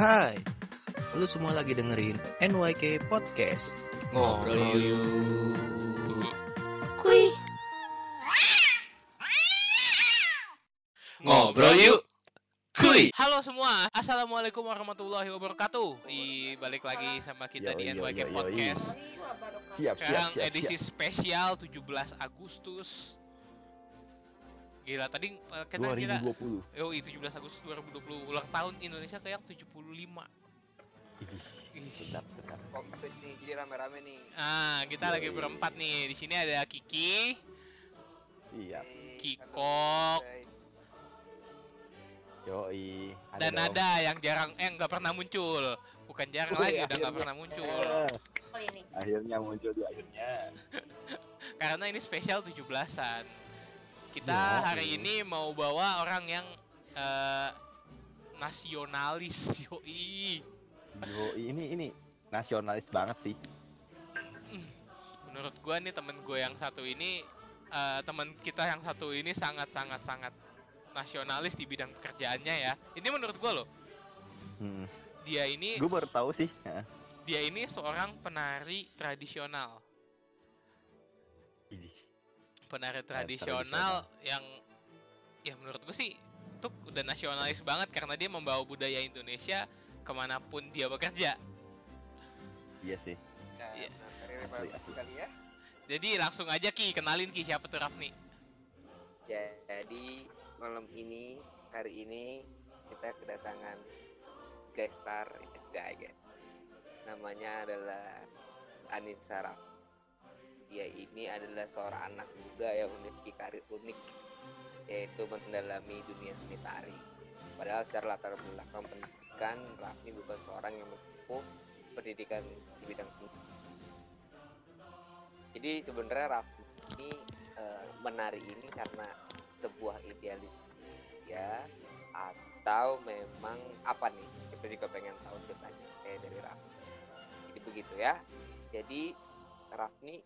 Hai, lu semua lagi dengerin NYK Podcast. Ngobrol yuk. Kuy. Ngobrol yuk. Kuy. Halo semua, Assalamualaikum warahmatullahi wabarakatuh. I balik lagi sama kita Yo, di yo, NYK yo, yo, Podcast. Siap, siap, Sekarang siap, edisi spesial 17 Agustus. Gila, tadi eh, kita kira 2020. Oh, 17 Agustus 2020 ulang tahun Indonesia kayak 75. Ih. Sedap, sedap. Komplit nih, jadi rame-rame nih. Ah, kita lagi Yoi. berempat nih. Di sini ada Kiki, Iya. Kikok. Yoi. Ada dan dong. ada yang jarang eh nggak pernah muncul. Bukan jarang Wih, lagi, udah nggak akhirnya. pernah muncul. Oh ini. akhirnya muncul di akhirnya. Karena ini spesial 17-an. Kita Ya, hari ini mau bawa orang yang eh, nasionalis. Yoi. Yoi, ini ini nasionalis banget sih. Menurut gua nih temen gue yang satu ini eh, temen kita yang satu ini sangat sangat sangat nasionalis di bidang pekerjaannya ya. Ini menurut gua loh. Hmm. Dia ini Gue baru tahu sih. Heeh. dia ini seorang penari tradisional. Penari tradisional. tradisional yang ya menurut gue sih itu udah nasionalis banget karena dia membawa budaya Indonesia ke mana pun dia bekerja. Iya sih. Ya, Iya. nah, Asli, asli. kali ya. Jadi langsung aja Ki, kenalin Ki siapa tuh Rafni. Jadi malam ini, hari ini kita kedatangan guest star Jaya. Namanya adalah Anin Saraf. Dia ini adalah seorang anak muda yang memiliki karir unik yaitu mendalami dunia seni tari. Padahal secara latar belakang pendidikan, Rafni bukan seorang yang menempuh pendidikan di bidang seni. Jadi sebenarnya Rafni ini eh, menari ini karena sebuah idealis ya atau memang apa nih kita juga pengen tahu ceritanya kayak dari Rafni jadi begitu ya jadi Rafni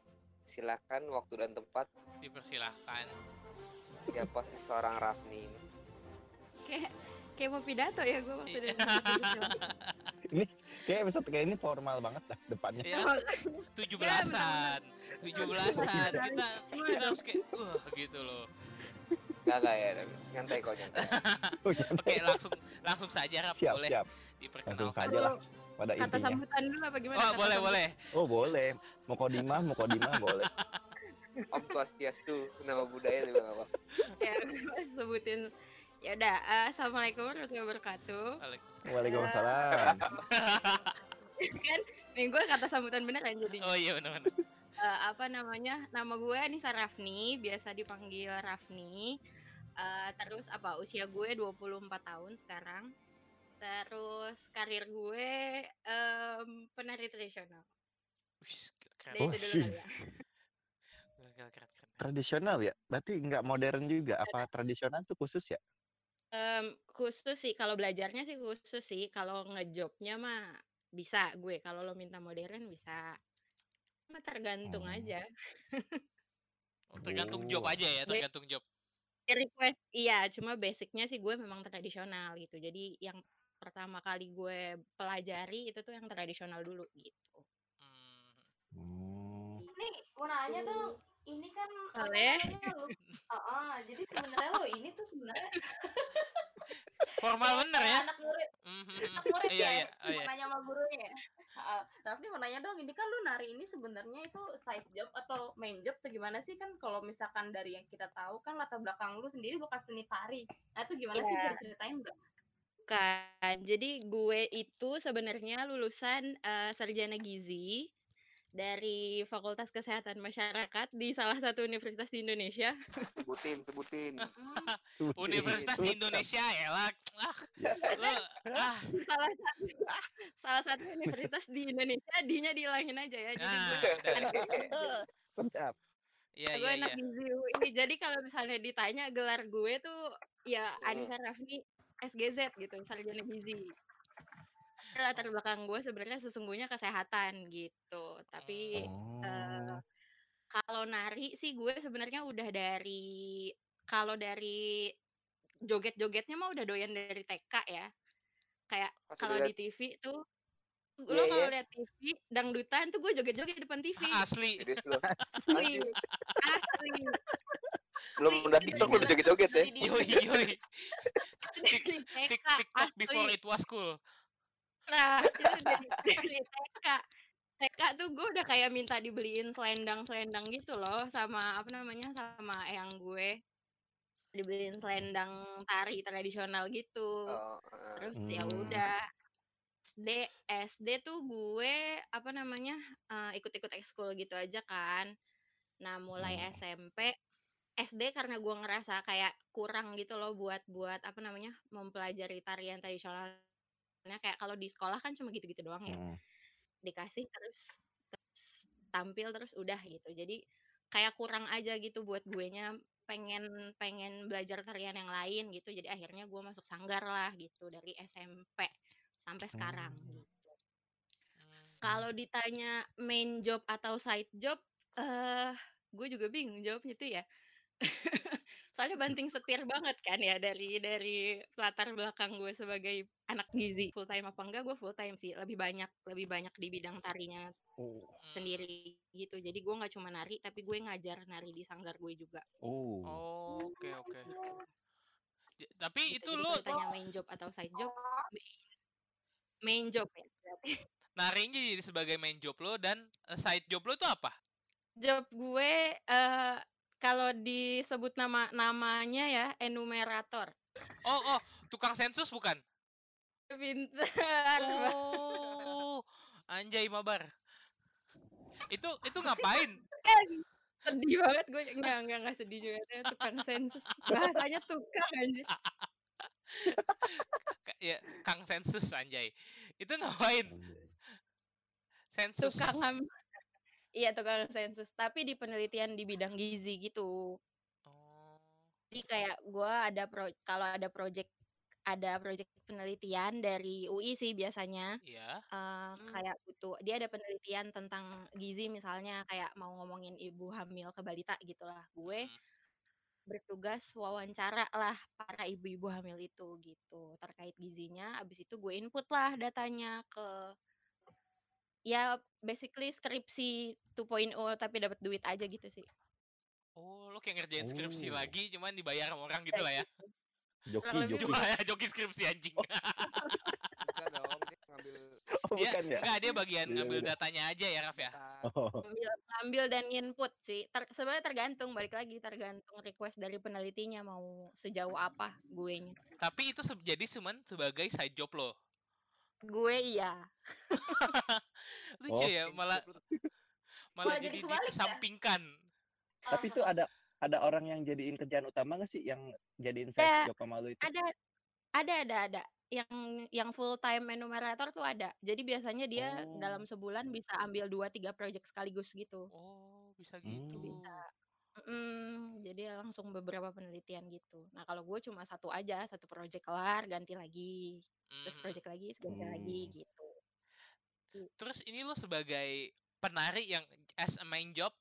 silakan waktu dan tempat Dipersilahkan. siapa sih seorang Rafni ini Kayak kayak mau pidato ya gue waktu Iya. dari Kayak episode kayak ini formal banget lah depannya. Ya, tujuh belasan, tujuh belasan kita kita harus kayak wah gitu loh. Gak gak ya nyantai kok nyantai iya. Oke langsung langsung saja Raf siap, boleh siap. Langsung diperkenalkan. saja lah pada Kata intinya. sambutan dulu apa gimana? Oh Kata boleh sambutan. boleh. Oh, boleh. Mau kodimah, mau kodimah boleh. Om Swastiastu nama budaya juga apa Ya gue sebutin. Ya udah. eh, Assalamualaikum warahmatullahi wabarakatuh. Waalaikumsalam. Kan nih gue kata sambutan beneran jadi. Oh iya benar-benar. Eh, apa namanya? Nama gue Anissa Rafni, biasa dipanggil Rafni. Eh, terus apa usia gue 24 tahun sekarang. Terus karir gue em, penari tradisional. Keren. Oh, itu dulu keren, keren. Tradisional ya? Berarti nggak modern juga. Apa tradisional tuh khusus ya? Em, khusus sih kalau belajarnya sih khusus sih kalau ngejobnya mah bisa gue kalau lo minta modern bisa mah tergantung Hmm. aja Oh, tergantung job aja ya, tergantung job. Request iya cuma basicnya sih gue memang tradisional gitu jadi yang pertama kali gue pelajari itu tuh yang tradisional dulu gitu Hmm. Nih, mau nanya dong. Ini kan apa Boleh. namanya lu? Ah, jadi sebenarnya lo ini tuh sebenarnya Formal bener ya. anak murid, Mhm. anak murid Iya ya. iya, oh mau iya. nanya sama gurunya ya. Ah, Rafni mau nanya dong, ini kan lu nari ini sebenarnya itu side job atau main job atau gimana sih kan kalau misalkan dari yang kita tahu kan latar belakang lu sendiri bukan seni tari. Nah itu gimana sih Iya. bisa ceritain nggak? Kan jadi gue itu sebenarnya lulusan eh, sarjana gizi dari Fakultas Kesehatan Masyarakat di salah satu universitas di Indonesia sebutin sebutin Universitas di Indonesia ya lah. Ah, Ya. lu ah, salah satu salah satu universitas di Indonesia dinya dihilangin aja ya jadi gue udah. Sedap. Iya gue iya anak iya. gizi UI. jadi kalau misalnya ditanya gelar gue tuh ya Anissa Rafni SGZ gitu sarjana gizi latar belakang gue sebenarnya sesungguhnya kesehatan gitu. Tapi Oh. kalau nari sih gue sebenarnya udah dari kalau dari joget-jogetnya mah udah doyan dari TK ya. Kayak kalau di TV tuh Iya, lo kalau iya. lihat TV dangdutan tuh gue joget-joget di depan TV Asli. asli. Asli Belum udah TikTok udah joget-joget ya. Yoi yoi. TikTok before it was cool. nah itu dari, TK TK tuh gue udah kayak minta dibeliin selendang-selendang gitu loh sama apa namanya sama eyang gue dibeliin selendang tari tradisional gitu Oh, terus ya Hmm. udah SD SD tuh gue apa namanya eh, ikut-ikut ekskul gitu aja kan nah mulai Hmm. SMP SD karena gue ngerasa kayak kurang gitu loh buat buat apa namanya mempelajari tarian tradisionalnya. Kayak kalau di sekolah kan cuma gitu-gitu doang ya. Mm. dikasih terus, terus tampil terus udah gitu. Jadi kayak kurang aja gitu buat gue nya pengen pengen belajar tarian yang lain gitu. Jadi akhirnya gue masuk sanggar lah gitu dari SMP sampai sekarang Hmm. gitu. Kalau ditanya main job atau side job eh gue juga bingung jawabnya tuh ya soalnya banting setir banget kan ya dari dari latar belakang gue sebagai anak gizi full time apa enggak gue full time sih lebih banyak lebih banyak di bidang tarinya Oh. sendiri gitu jadi gue nggak cuma nari tapi gue ngajar nari di sanggar gue juga Oh. Oh, oke oke. J- Tapi gitu. itu jadi lu kalau ditanya main job atau side job main, main job ya berarti. narinya jadi sebagai main job lo dan eh, side job lo itu apa? job gue eh kalau disebut nama namanya ya enumerator Oh oh, tukang sensus bukan? pintar. Oh, anjay mabar. Itu itu ngapain? sedih banget gue enggak enggak enggak sedih juga tukang sensus bahasanya tukang anjir ya, Kang sensus anjay. Itu ngapain? Sensus. tukang iya tukang sensus tapi di penelitian di bidang gizi gitu Oh. jadi kayak gue ada pro kalau ada project ada project penelitian dari UI sih biasanya Iya. eh, kayak butuh dia ada penelitian tentang gizi misalnya kayak mau ngomongin ibu hamil ke balita gitulah gue Hmm. bertugas wawancara lah para ibu-ibu hamil itu gitu terkait gizinya abis itu gue input lah datanya ke ya basically skripsi 2.0 tapi dapat duit aja gitu sih Oh, lo kayak ngerjain skripsi Oh. lagi cuman dibayar sama orang gitu lah ya. Joki, Kurang lebih joki. Cuma ya joki skripsi anjing. Bukan dong, dia ngambil Oh, dia bukan ya? enggak dia bagian Iya, ngambil beda. datanya aja ya, Raf ya. Oh. ngambil, ngambil dan input sih Ter- sebenarnya tergantung balik lagi tergantung request dari penelitinya mau sejauh apa gue nya Tapi itu se- jadi cuman sebagai side job lo. Gue iya Lucu Oh. ya, malah malah jadi jadi ya? dikesampingkan. Tapi itu ada ada orang yang jadiin kerjaan utama nggak sih yang jadiin Ada. side job sama lu itu? ada ada ada ada yang yang full time enumerator tuh ada jadi biasanya dia Oh. dalam sebulan bisa ambil dua tiga project sekaligus gitu Oh, bisa Hmm. gitu. bisa Mm, jadi langsung beberapa penelitian gitu. Nah kalau gue cuma satu aja, satu project kelar, ganti lagi, terus Mhm. project lagi, lagi Hmm. gitu. Terus ini lo sebagai penari yang as a main job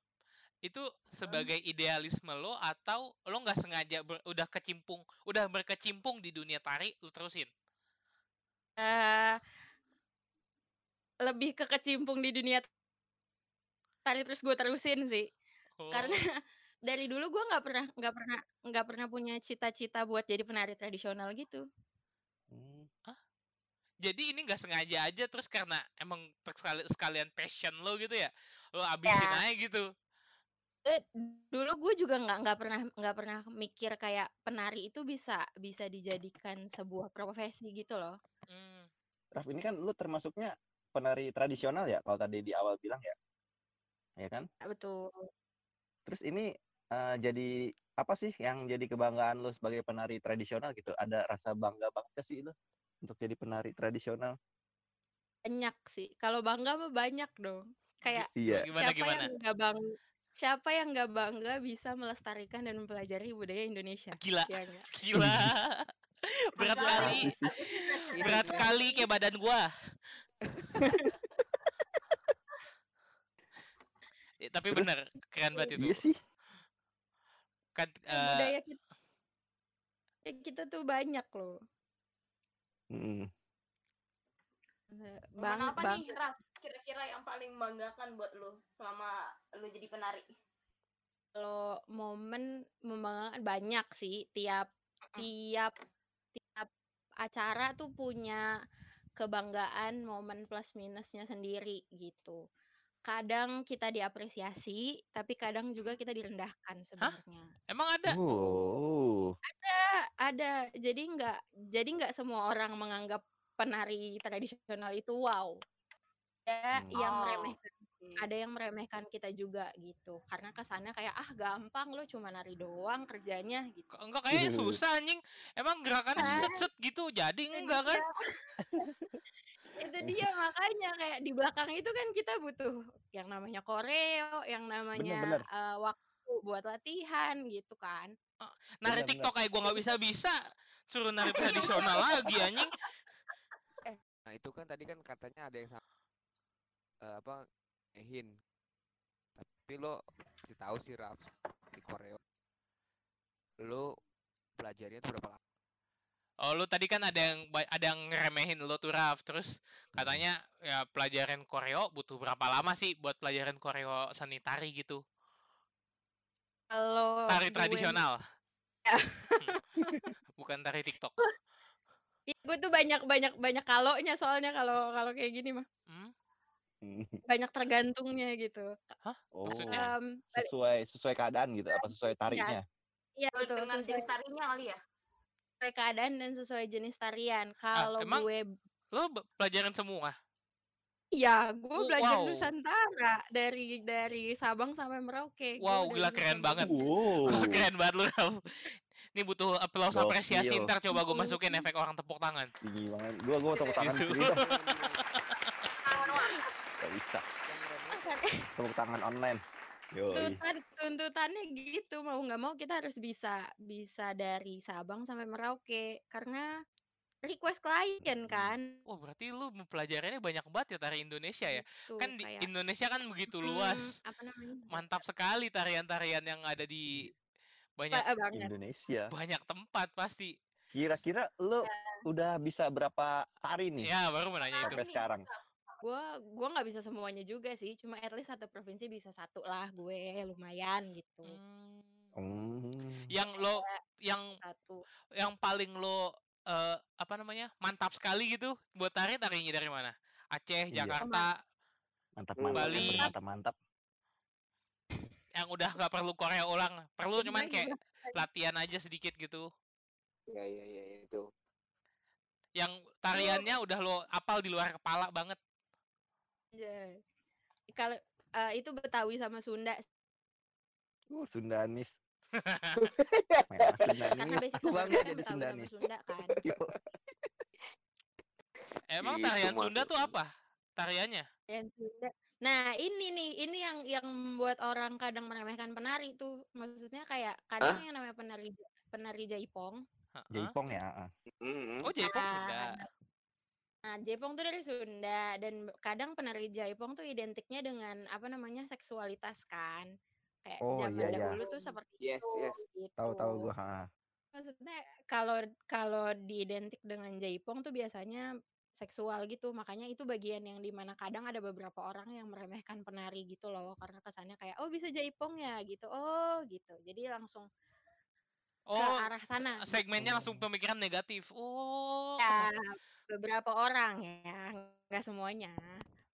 itu sebagai idealisme lo atau lo nggak sengaja ber- udah kecimpung udah berkecimpung di dunia tari lo terusin Eh lebih ke kecimpung di dunia tari terus gue terusin sih, oh, karena dari dulu gue nggak pernah nggak pernah nggak pernah punya cita-cita buat jadi penari tradisional gitu. Jadi ini nggak sengaja aja terus karena emang tersekali- sekalian passion lo gitu ya lo abisin Ya. aja gitu Eh, dulu gue juga nggak nggak pernah nggak pernah mikir kayak penari itu bisa bisa dijadikan sebuah profesi gitu loh. Hmm, Raf ini kan lu termasuknya penari tradisional ya kalau tadi di awal bilang ya. Ya kan? Betul. Terus ini eh, jadi apa sih yang jadi kebanggaan lu sebagai penari tradisional gitu? Ada rasa bangga banget sih lu untuk jadi penari tradisional? Banyak sih. Kalau bangga mah banyak dong. Kayak Iya. gimana siapa gimana yang nggak bang siapa yang nggak bangga bisa melestarikan dan mempelajari budaya Indonesia? gila Ya gila berat sekali sih. berat sekali kayak badan gua Ya, tapi Terus- bener keren banget itu Iya sih. kan eh, budaya kita ya, kita tuh banyak loh. Mm. Momen Bang, apa bang, nih, Raf? Kira-kira yang paling membanggakan buat lu selama lu jadi penari? kalau momen membanggakan banyak sih. Tiap tiap tiap acara tuh punya kebanggaan momen plus minusnya sendiri gitu. Kadang kita diapresiasi, tapi kadang juga kita direndahkan sebenarnya. Emang ada? Oh. Ada, ada. Jadi nggak jadi nggak semua orang menganggap penari tradisional itu wow. Ada Hmm. yang Oh, meremehkan, ada yang meremehkan kita juga gitu. Karena kesannya kayak ah gampang lo cuma nari doang kerjanya gitu. Enggak kayaknya susah anjing. Emang gerakannya Kan? set set gitu. Jadi enggak kan? itu dia makanya kayak di belakang itu kan kita butuh yang namanya koreo, yang namanya bener. eh, waktu buat latihan gitu kan. Nari Bener, TikTok kayak gua nggak bisa bisa. Suruh nari tradisional lagi anjing. Nah itu kan tadi kan katanya ada yang sama eh, apa ngehin. Tapi lo kasih tahu sih Raf di koreo. Lo pelajarinya tuh berapa lama? Oh lu tadi kan ada yang ada yang ngeremehin lu tuh Raf. Terus katanya ya pelajaran koreo butuh berapa lama sih buat pelajaran koreo seni tari gitu? Kalau Tari gue tradisional. Ya. Hmm. Bukan tari TikTok. Iya, gue tuh banyak banyak banyak kalonya soalnya kalau kalau kayak gini mah Hmm? banyak tergantungnya gitu. Oh. Maksudnya? Em, balik- Sesuai sesuai keadaan gitu apa sesuai tarinya? Iya Sesuai betul dengan sesuai, tarinya kali ya? Sesuai keadaan dan sesuai jenis tarian. Kalau emang? gue be- pelajaran semua? Iya, gue Oh, belajar wow. Nusantara dari dari Sabang sampai Merauke. Gue Wow, gila keren Nusantara. banget. Wow. Wah, keren banget lu Raf. Ini butuh applause Gokil. apresiasi ntar coba gue masukin efek orang tepuk tangan. Tinggi banget. Gua gua tepuk tangan di Gitu. sini. Gak bisa. Tepuk tangan online. Yoi. Tuntutan tuntutannya gitu mau nggak mau kita harus bisa bisa dari Sabang sampai Merauke karena request klien kan. Wah, berarti lu mempelajarinya banyak banget ya tari Indonesia ya? Gitu, Kan di kayak, Indonesia kan begitu hmm, luas. apa namanya? Mantap sekali tarian-tarian yang ada di banyak Ba- banget. Indonesia. banyak tempat pasti. Kira-kira lu udah bisa berapa tari nih Ya, baru mau nanya itu. sampai sekarang? Gua gua nggak bisa semuanya juga sih, cuma at least satu provinsi bisa satu lah gue lumayan gitu. Hmm. Hmm. Yang lo yang Satu. yang paling lo eh, apa namanya? mantap sekali gitu buat tari tarinya dari mana? Aceh, Iya. Jakarta, Mantap mantap Bali. mantap mantap. yang udah nggak perlu koreo ulang, perlu Gimana, cuman kayak gimana? latihan aja sedikit gitu. Ya ya ya, itu. Yang tariannya udah lo apal di luar kepala banget. Anjay. Kalau eh, itu Betawi sama Sunda Uh, Sundanis. Memang karena basic Aku bangga kan jadi Betawi sama Sundanis. Sunda kan. Emang Gitu tarian Sunda tuh apa? Tariannya? Yang Sunda. Nah, ini nih, ini yang yang membuat orang kadang meremehkan penari tuh. Maksudnya kayak kadang yang namanya penari penari jaipong. Heeh. Jaipong ya. Hmm. Oh, Jaipong Nah, Sunda. Nah, jaipong tuh dari Sunda dan kadang penari jaipong tuh identiknya dengan apa namanya seksualitas kan. Kayak Oh, zaman iya, iya. dahulu tuh seperti Yes, itu yes. gitu. Tahu tahu gua. ha. Maksudnya kalau kalau diidentik dengan jaipong tuh biasanya seksual gitu. Makanya itu bagian yang di mana kadang ada beberapa orang yang meremehkan penari gitu loh. Karena kesannya kayak, oh bisa jaipong ya gitu. Oh gitu. Jadi langsung ke Oh, arah sana. segmennya langsung pemikiran negatif. Oh, Ya, beberapa orang ya. Nggak semuanya.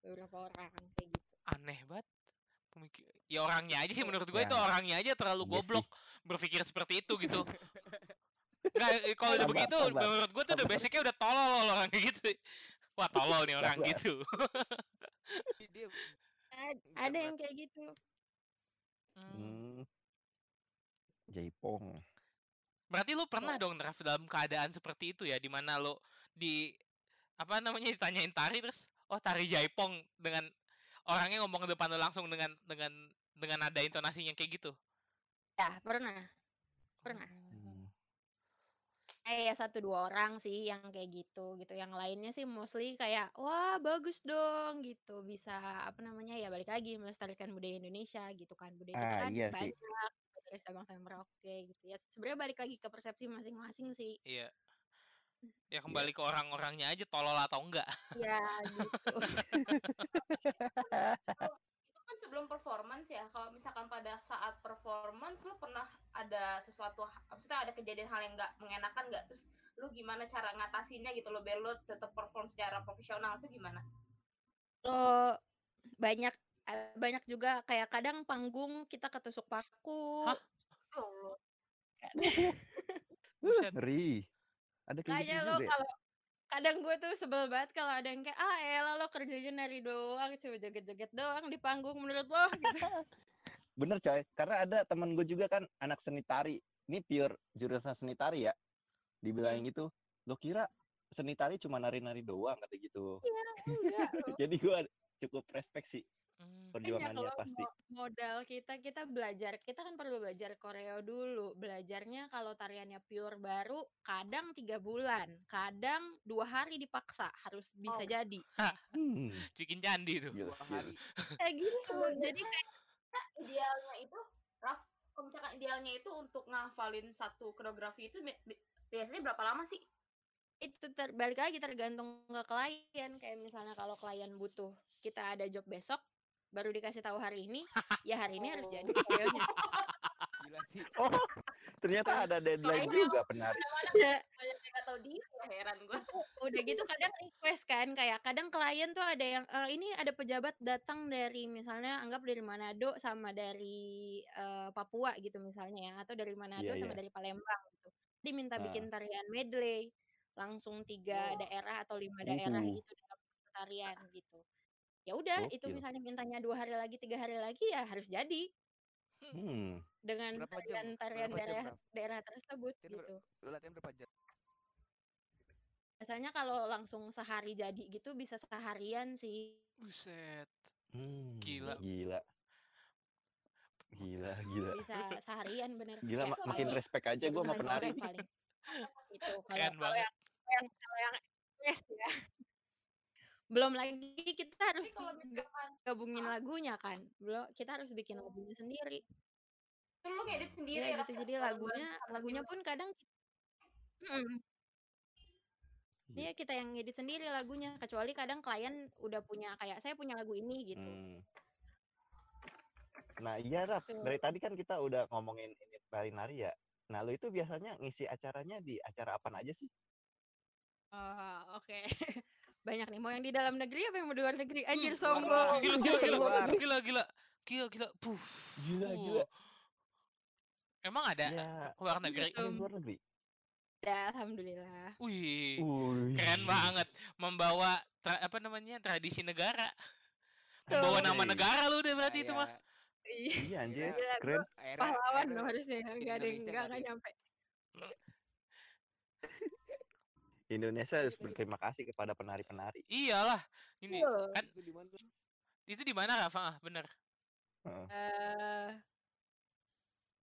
Beberapa orang kayak gitu. aneh banget. Pemikir ya orangnya aja sih menurut gue Ya. itu orangnya aja terlalu sih. goblok berpikir seperti itu gitu. Nggak, eh, kalau udah begitu sabar, menurut gue tuh udah basicnya udah tolol loh orang kayak gitu. Wah tolol nih orang Sabar. gitu. Ada yang kayak gitu. Hmm. Hmm. Jaipong. Berarti lu pernah dong draft dalam keadaan seperti itu ya, di mana lu di apa namanya ditanyain tari terus oh tari jaipong dengan orangnya ngomong ke depan lu langsung dengan dengan dengan nada intonasinya kayak gitu. Ya, pernah. Pernah. Hmm. Eh ya satu dua orang sih yang kayak gitu gitu. Yang lainnya sih mostly kayak wah bagus dong gitu. Bisa apa namanya ya balik lagi melestarikan budaya Indonesia gitu kan. Budaya kita Ah, kan iya sih. banyak Sabang sampai Merauke gitu ya. Sebenarnya balik lagi ke persepsi masing-masing sih. Iya. Ya kembali ke orang-orangnya aja tolol atau enggak. ya gitu itu kan sebelum performance ya kalau misalkan pada saat performance lu pernah ada sesuatu maksudnya ada kejadian hal yang nggak mengenakan nggak terus lu gimana cara ngatasinnya gitu lo biar lu tetap perform secara profesional itu gimana Oh, banyak banyak juga kayak kadang panggung kita ketusuk paku Hah? oh Buset. Ngeri. Ada kayak Makanya gitu lo juga. ya? kalau kadang gue tuh sebel banget kalau ada yang kayak ah elah lo kerjanya nari doang cuma joget-joget doang di panggung menurut lo gitu. Bener coy, karena ada temen gue juga kan anak seni tari. Ini pure jurusan seni tari ya. Dibilangin gitu, lo kira seni tari cuma nari-nari doang kata gitu. Enggak loh. Jadi gue cukup respect sih Makanya perjuangannya kalau pasti. mo- modal kita kita belajar kita kan perlu belajar koreo dulu belajarnya kalau tariannya pure baru kadang tiga bulan kadang dua hari dipaksa harus bisa Oh. jadi Hmm, Bikin candi tuh. Dua hari. kayak gitu jadi kayak idealnya itu Raf kalau misalkan idealnya itu untuk ngafalin satu koreografi itu bi- bi- biasanya berapa lama sih itu ter- balik lagi tergantung ke klien kayak misalnya kalau klien butuh kita ada job besok baru dikasih tahu hari ini ya hari ini harus Oh. jadi koreonya Gila sih. Oh, ternyata ada deadline Makanya- juga penari. Ya, banyak yang nggak tahu dia ya heran gue udah gitu kadang request kan kayak kadang klien tuh ada yang "Eh, ini ada pejabat datang dari misalnya anggap dari Manado sama dari eh, Papua gitu misalnya ya atau dari Manado Iya, sama iya. dari Palembang gitu diminta Ah. bikin tarian medley langsung tiga Oh. daerah atau lima daerah Uhuh. gitu dalam tarian gitu ya udah itu Gokil. misalnya mintanya dua hari lagi tiga hari lagi ya harus jadi Hmm, dengan Berapa jam? tarian tarian Berapa jam, daerah daerah tersebut Latihan ber- gitu Lu latihan berapa jam? biasanya kalau langsung sehari jadi gitu bisa seharian sih Buset. hmm, Gila. Gila. Gila, gila. bisa seharian bener Gila, ma- makin paling respect aja gue sama penari sore nih. paling itu kalau Keren kalau banget. yang yang kalau yang yes ya belum lagi kita harus tapi kalau ga- misalkan gabungin Ah. lagunya kan belum kita harus bikin lagunya sendiri itu lu ngedit sendiri ya Raf, gitu ya? jadi lagunya lagunya pun kadang Mm-mm. Iya kita yang ngedit sendiri lagunya kecuali kadang klien udah punya kayak saya punya lagu ini gitu Hmm. Nah iya Raf, Tuh. dari tadi kan kita udah ngomongin ini nari-nari ya. Nah lu itu biasanya ngisi acaranya di acara apa aja sih? Oh, oke. Banyak nih. Mau yang di dalam negeri apa yang mau di luar negeri? Anjir luar sombong. Gila, gila, gila, luar gila, gila, gila, gila, puh. Gila, gila. Emang ada Ya, keluar negeri? luar negeri. Ya, alhamdulillah. Wih, keren banget. Membawa tra- apa namanya tradisi negara. Membawa nama negara lu deh berarti itu mah. Kayak Iya, Iya anjir, Gila, keren. pahlawan dong harusnya. Enggak ada tadi. nyampe. Indonesia harus berterima kasih kepada penari-penari. Iyalah. Ini Iya. kan Itu di mana? itu di mana Rafa? Ah, bener. Heeh. Eh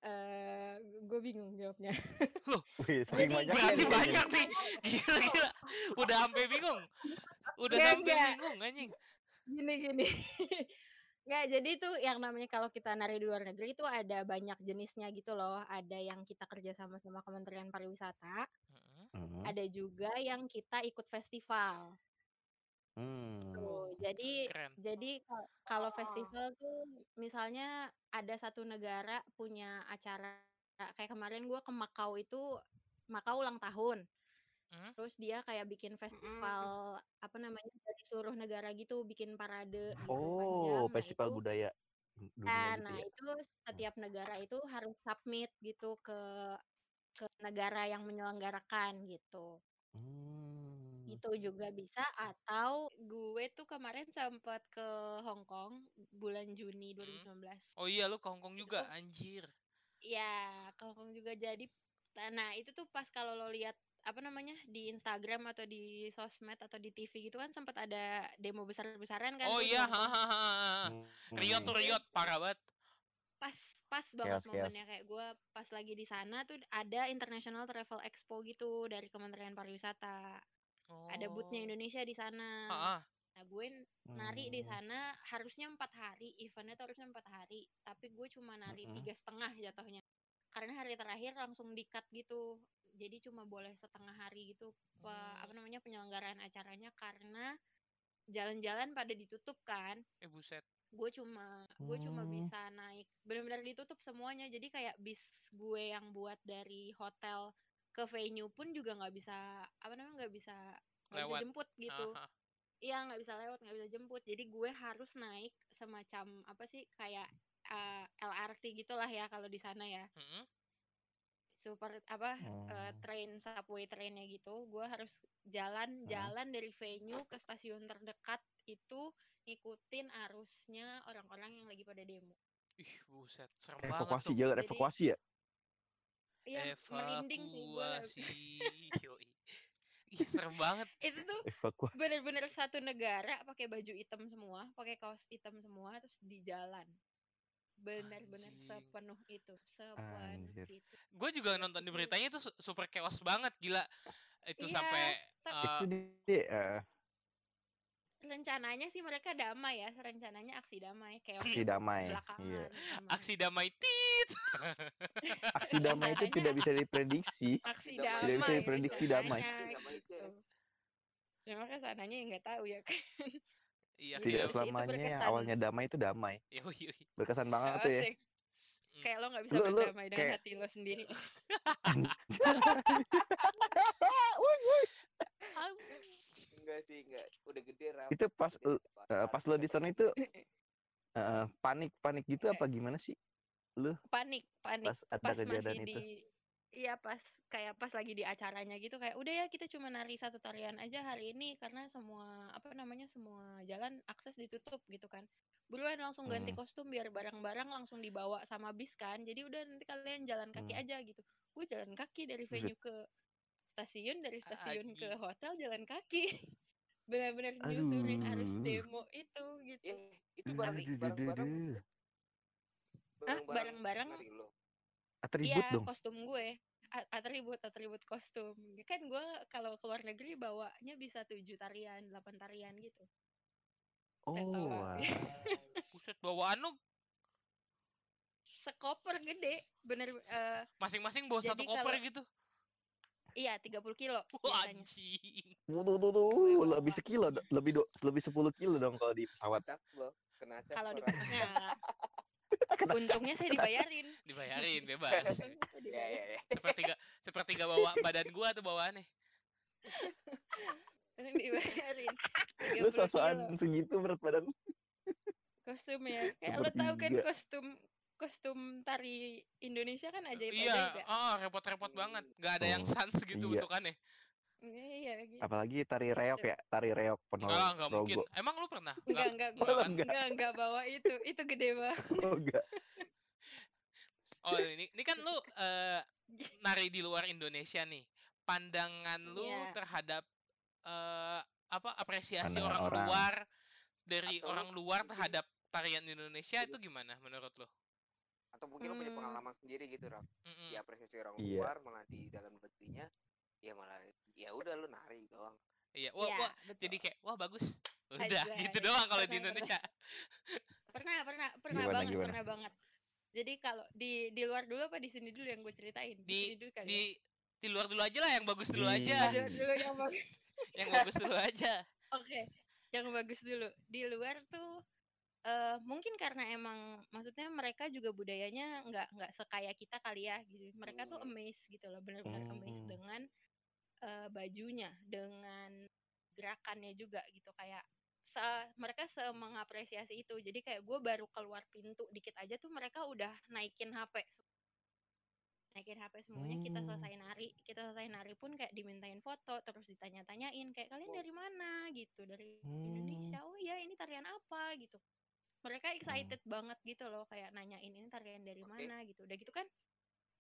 eh gue bingung jawabnya. Wih, saking Jadi- banyaknya Berarti nih banyak nih. Gila, gila. Udah sampai bingung. Udah sampai bingung anjing. Gini gini. Nggak, jadi itu yang namanya kalau kita nari di luar negeri itu ada banyak jenisnya gitu loh. Ada yang kita kerja sama sama Kementerian Pariwisata, Mm-mm. Hmm. ada juga yang kita ikut festival. Hmm. Tuh, jadi Keren. jadi kal- kalau Oh. festival tuh misalnya ada satu negara punya acara kayak kemarin gua ke Makau itu Makau ulang tahun. Hmm? Terus dia kayak bikin festival apa namanya dari seluruh negara gitu, bikin parade gitu panjang. Oh, Nah, festival itu budaya dunia Nah, gitu nah ya. itu setiap negara itu harus submit gitu ke ke negara yang menyelenggarakan gitu. Hmm. Itu juga bisa atau gue tuh kemarin sempat ke Hong Kong bulan Juni 2019. Oh iya lu ke Hongkong juga anjir. Iya, ke Hong Kong juga jadi nah itu tuh pas kalau lo lihat apa namanya di Instagram atau di sosmed atau di TV gitu kan sempat ada demo besar-besaran kan Oh tuh di iya, Hong Kong. Hmm. Riot tuh Riot parah banget. Pas banget Chaos, chaos. momennya kayak gue pas lagi di sana tuh ada International Travel Expo gitu dari Kementerian Pariwisata ada bootnya Oh. Indonesia di sana Ah, ah. nah gue nari di Hmm. sana harusnya empat hari eventnya tuh harusnya empat hari tapi gue cuma nari Mm-mm. tiga setengah jatuhnya karena hari terakhir langsung di cut gitu jadi cuma boleh setengah hari gitu pe- Hmm. apa namanya penyelenggaraan acaranya karena jalan-jalan pada ditutup kan Eh buset. Gue cuma gue cuma Hmm. bisa naik benar-benar ditutup semuanya. Jadi kayak bis gue yang buat dari hotel ke venue pun juga nggak bisa apa namanya nggak bisa nggak bisa jemput gitu. Iya nggak bisa lewat nggak bisa jemput. Jadi gue harus naik semacam apa sih kayak eh, LRT gitulah ya kalau di sana ya. Mm-mm. super apa eh, Oh. train subway trainnya gitu. Gue harus jalan-jalan dari venue ke stasiun terdekat itu ngikutin arusnya orang-orang yang lagi pada demo Ih buset. Serem banget Evakuasi tuh. jalur Jadi- evakuasi ya. iya merinding sih gue Evakuasi. Ih serem banget. itu tuh Evakuasi. bener-bener satu negara pakai baju hitam semua pakai kaos hitam semua terus di jalan bener-bener sepenuh itu sepenuh Anjir. itu Gue juga nonton di beritanya itu su- super chaos banget gila. Itu Iya, sampai tapi- eh, Itu dia. eh, rencananya sih mereka damai ya rencananya aksi damai kayak aksi damai. belakangan Iya. aksi damai tit. Aksi damai itu tidak bisa diprediksi. aksi Tidak damai bisa diprediksi damai. rencananya Aksi damai, gitu. Ya makanya sananya ya nggak tahu ya kan Iya Gitu. Tidak Itu selamanya yang awalnya damai itu damai. Yoi, yoi. Berkesan banget tuh ya. Kayak lo nggak bisa Lu- lu berdamai dengan kayak- hati lo sendiri Enggak sih, enggak. Udah gede Raf. Itu pas lu- pas- lo di sana itu eh, panik panik gitu apa gimana sih panik panik pas ada pas kejadian masih itu? di iya pas kayak pas lagi di acaranya gitu kayak udah ya kita cuma nari satu tarian aja hari ini karena semua apa namanya semua jalan akses ditutup gitu kan buruan langsung ganti Hmm. kostum biar barang-barang langsung dibawa sama bis kan jadi udah nanti kalian jalan kaki Hmm. aja gitu gue jalan kaki dari venue ke stasiun dari stasiun ke hotel jalan kaki benar-benar nyusurin arus Aduh. demo itu gitu Eh, itu aduh, barang-barang. Ah, lo. Atribut Iya, dong. kostum gue. Atribut, atribut kostum. Ya Kan gue kalau keluar negeri bawanya bisa tujuh tarian, delapan tarian gitu. Oh, bawa. wah. Buset bawaan lu Sekoper gede, bener. eh, masing-masing bawa satu koper gitu. Iya, 30 kilo Wah, biasanya. anjing. Tuh, tuh, tuh, tuh, lebih sekilo, lebih do- lebih 10 kilo dong kalau di pesawat. Kena cas Kalau di Raf. nah, untungnya saya dibayarin. Dibayarin bebas. Untungnya saya Ya, dibayarin. ya, ya. Sepertiga sepertiga bawa badan gua tuh bawaannya. Dibayarin. Lu 30 kilo sosokan segitu berat badan. kostum ya. Kayak lo tahu kan kostum kostum tari Indonesia kan ajaib Iya, ajaib ya. oh, repot-repot banget. Gak ada yang Oh, sans gitu iya. bentukannya. Iya, gitu. Apalagi tari reok ya, tari reok penuh Enggak, enggak mungkin. Emang lu pernah? Enggak, Enggak. enggak, Oh, gua enggak. enggak, enggak bawa itu. Itu gede banget. Oh, enggak. Oh, ini ini kan lu eh, nari di luar Indonesia nih. Pandangan lu Iya. terhadap eh apa apresiasi Pandangan orang, orang. luar dari Atau orang luar terhadap tarian Indonesia itu gimana menurut lu? Atau mungkin lo punya Hmm. pengalaman sendiri gitu, Raf. Mm-mm. Diapresiasi orang Iya. luar malah di dalam negerinya ya malah ya udah lu nari doang. Iya, wah, Iya, wah, betul. jadi kayak wah bagus. Udah, Anjay, gitu doang kalau di. Indonesia. Pernah, pernah, pernah Gimana, banget, gimana? pernah banget. Jadi kalau di di luar dulu apa di sini dulu yang gue ceritain? Di- sini dulu kali Di ya. di luar dulu aja lah yang bagus dulu Di- aja. Di dulu yang bagus. Yang bagus dulu aja. Oke, yang bagus dulu. Di luar tuh eh mungkin karena emang maksudnya mereka juga budayanya nggak nggak sekaya kita kali ya gitu. Mereka tuh Hmm. amazed gitu loh, benar-benar amazed Hmm. dengan eh, bajunya, dengan gerakannya juga gitu kayak se- mereka se mengapresiasi itu. Jadi kayak gue baru keluar pintu dikit aja tuh mereka udah naikin HP naikin HP semuanya kita Hmm. selesai nari kita selesai nari pun kayak dimintain foto terus ditanya-tanyain kayak kalian dari mana gitu dari Hmm. Indonesia oh iya ini tarian apa gitu mereka excited banget gitu loh kayak nanyain ini tarian dari Oke. mana gitu udah gitu kan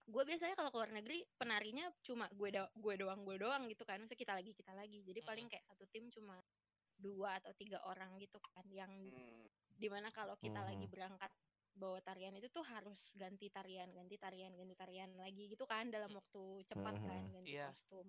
gue biasanya kalau ke luar negeri penarinya cuma gue do gue doang gue doang gitu kan Maksudnya kita lagi kita lagi jadi paling kayak satu tim cuma dua atau tiga orang gitu kan yang Hmm. di mana kalau kita lagi Mhm. berangkat bawa tarian itu tuh harus ganti tarian ganti tarian ganti tarian lagi gitu kan dalam waktu cepat kan Mhm. ganti Iya. kostum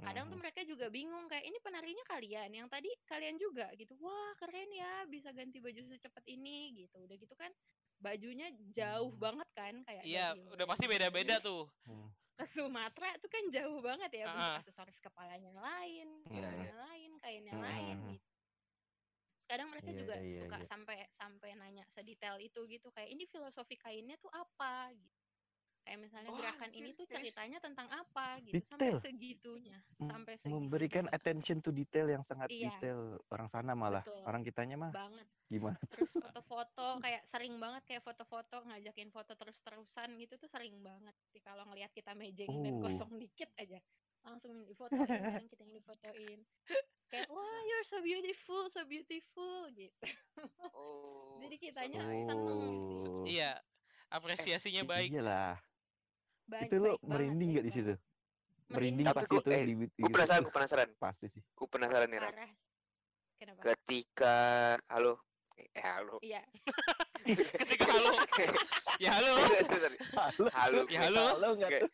kadang tuh Mhm. mereka juga bingung kayak ini penarinya kalian yang tadi kalian juga gitu wah keren ya bisa ganti baju secepat ini gitu udah gitu kan bajunya jauh Hmm. banget kan kayak Iya, udah pasti beda-beda tuh. Hmm. ke Sumatera itu kan jauh banget ya bentuk Ah. aksesoris kepalanya lain Iya, kainnya lain kainnya Hmm, lain hmm, hmm. gitu kadang mereka Iya, juga iya, suka iya. sampai sampai nanya sedetail itu gitu kayak ini filosofi kainnya tuh apa gitu kayak misalnya Wah, gerakan anjir, ini tuh ceritanya tentang apa gitu Detail. sampai segitunya M- sampai segitu memberikan attention to detail yang sangat Iya. detail orang sana malah Betul. orang kitanya mah banget gimana tuh terus foto-foto kayak sering banget kayak foto-foto ngajakin foto terus-terusan gitu tuh sering banget Jadi kalau ngelihat kita mejeng dan Oh. kosong dikit aja langsung difotoin kan kita yang difotoin kayak wah you're so beautiful so beautiful gitu Oh. jadi so kitanya nice. seneng Oh. sih Iya, apresiasinya I- baik. iyalah baik itu lo banget merinding gak di situ merinding Tapi pasti gua- itu eh, di, Gue gitu. penasaran, gue penasaran. pasti sih Gue penasaran nih, parah kenapa Ketika halo, eh halo. iya Ketika halo, ya halo. Halo Halo, Ya, halo. halo nggak Oke. tuh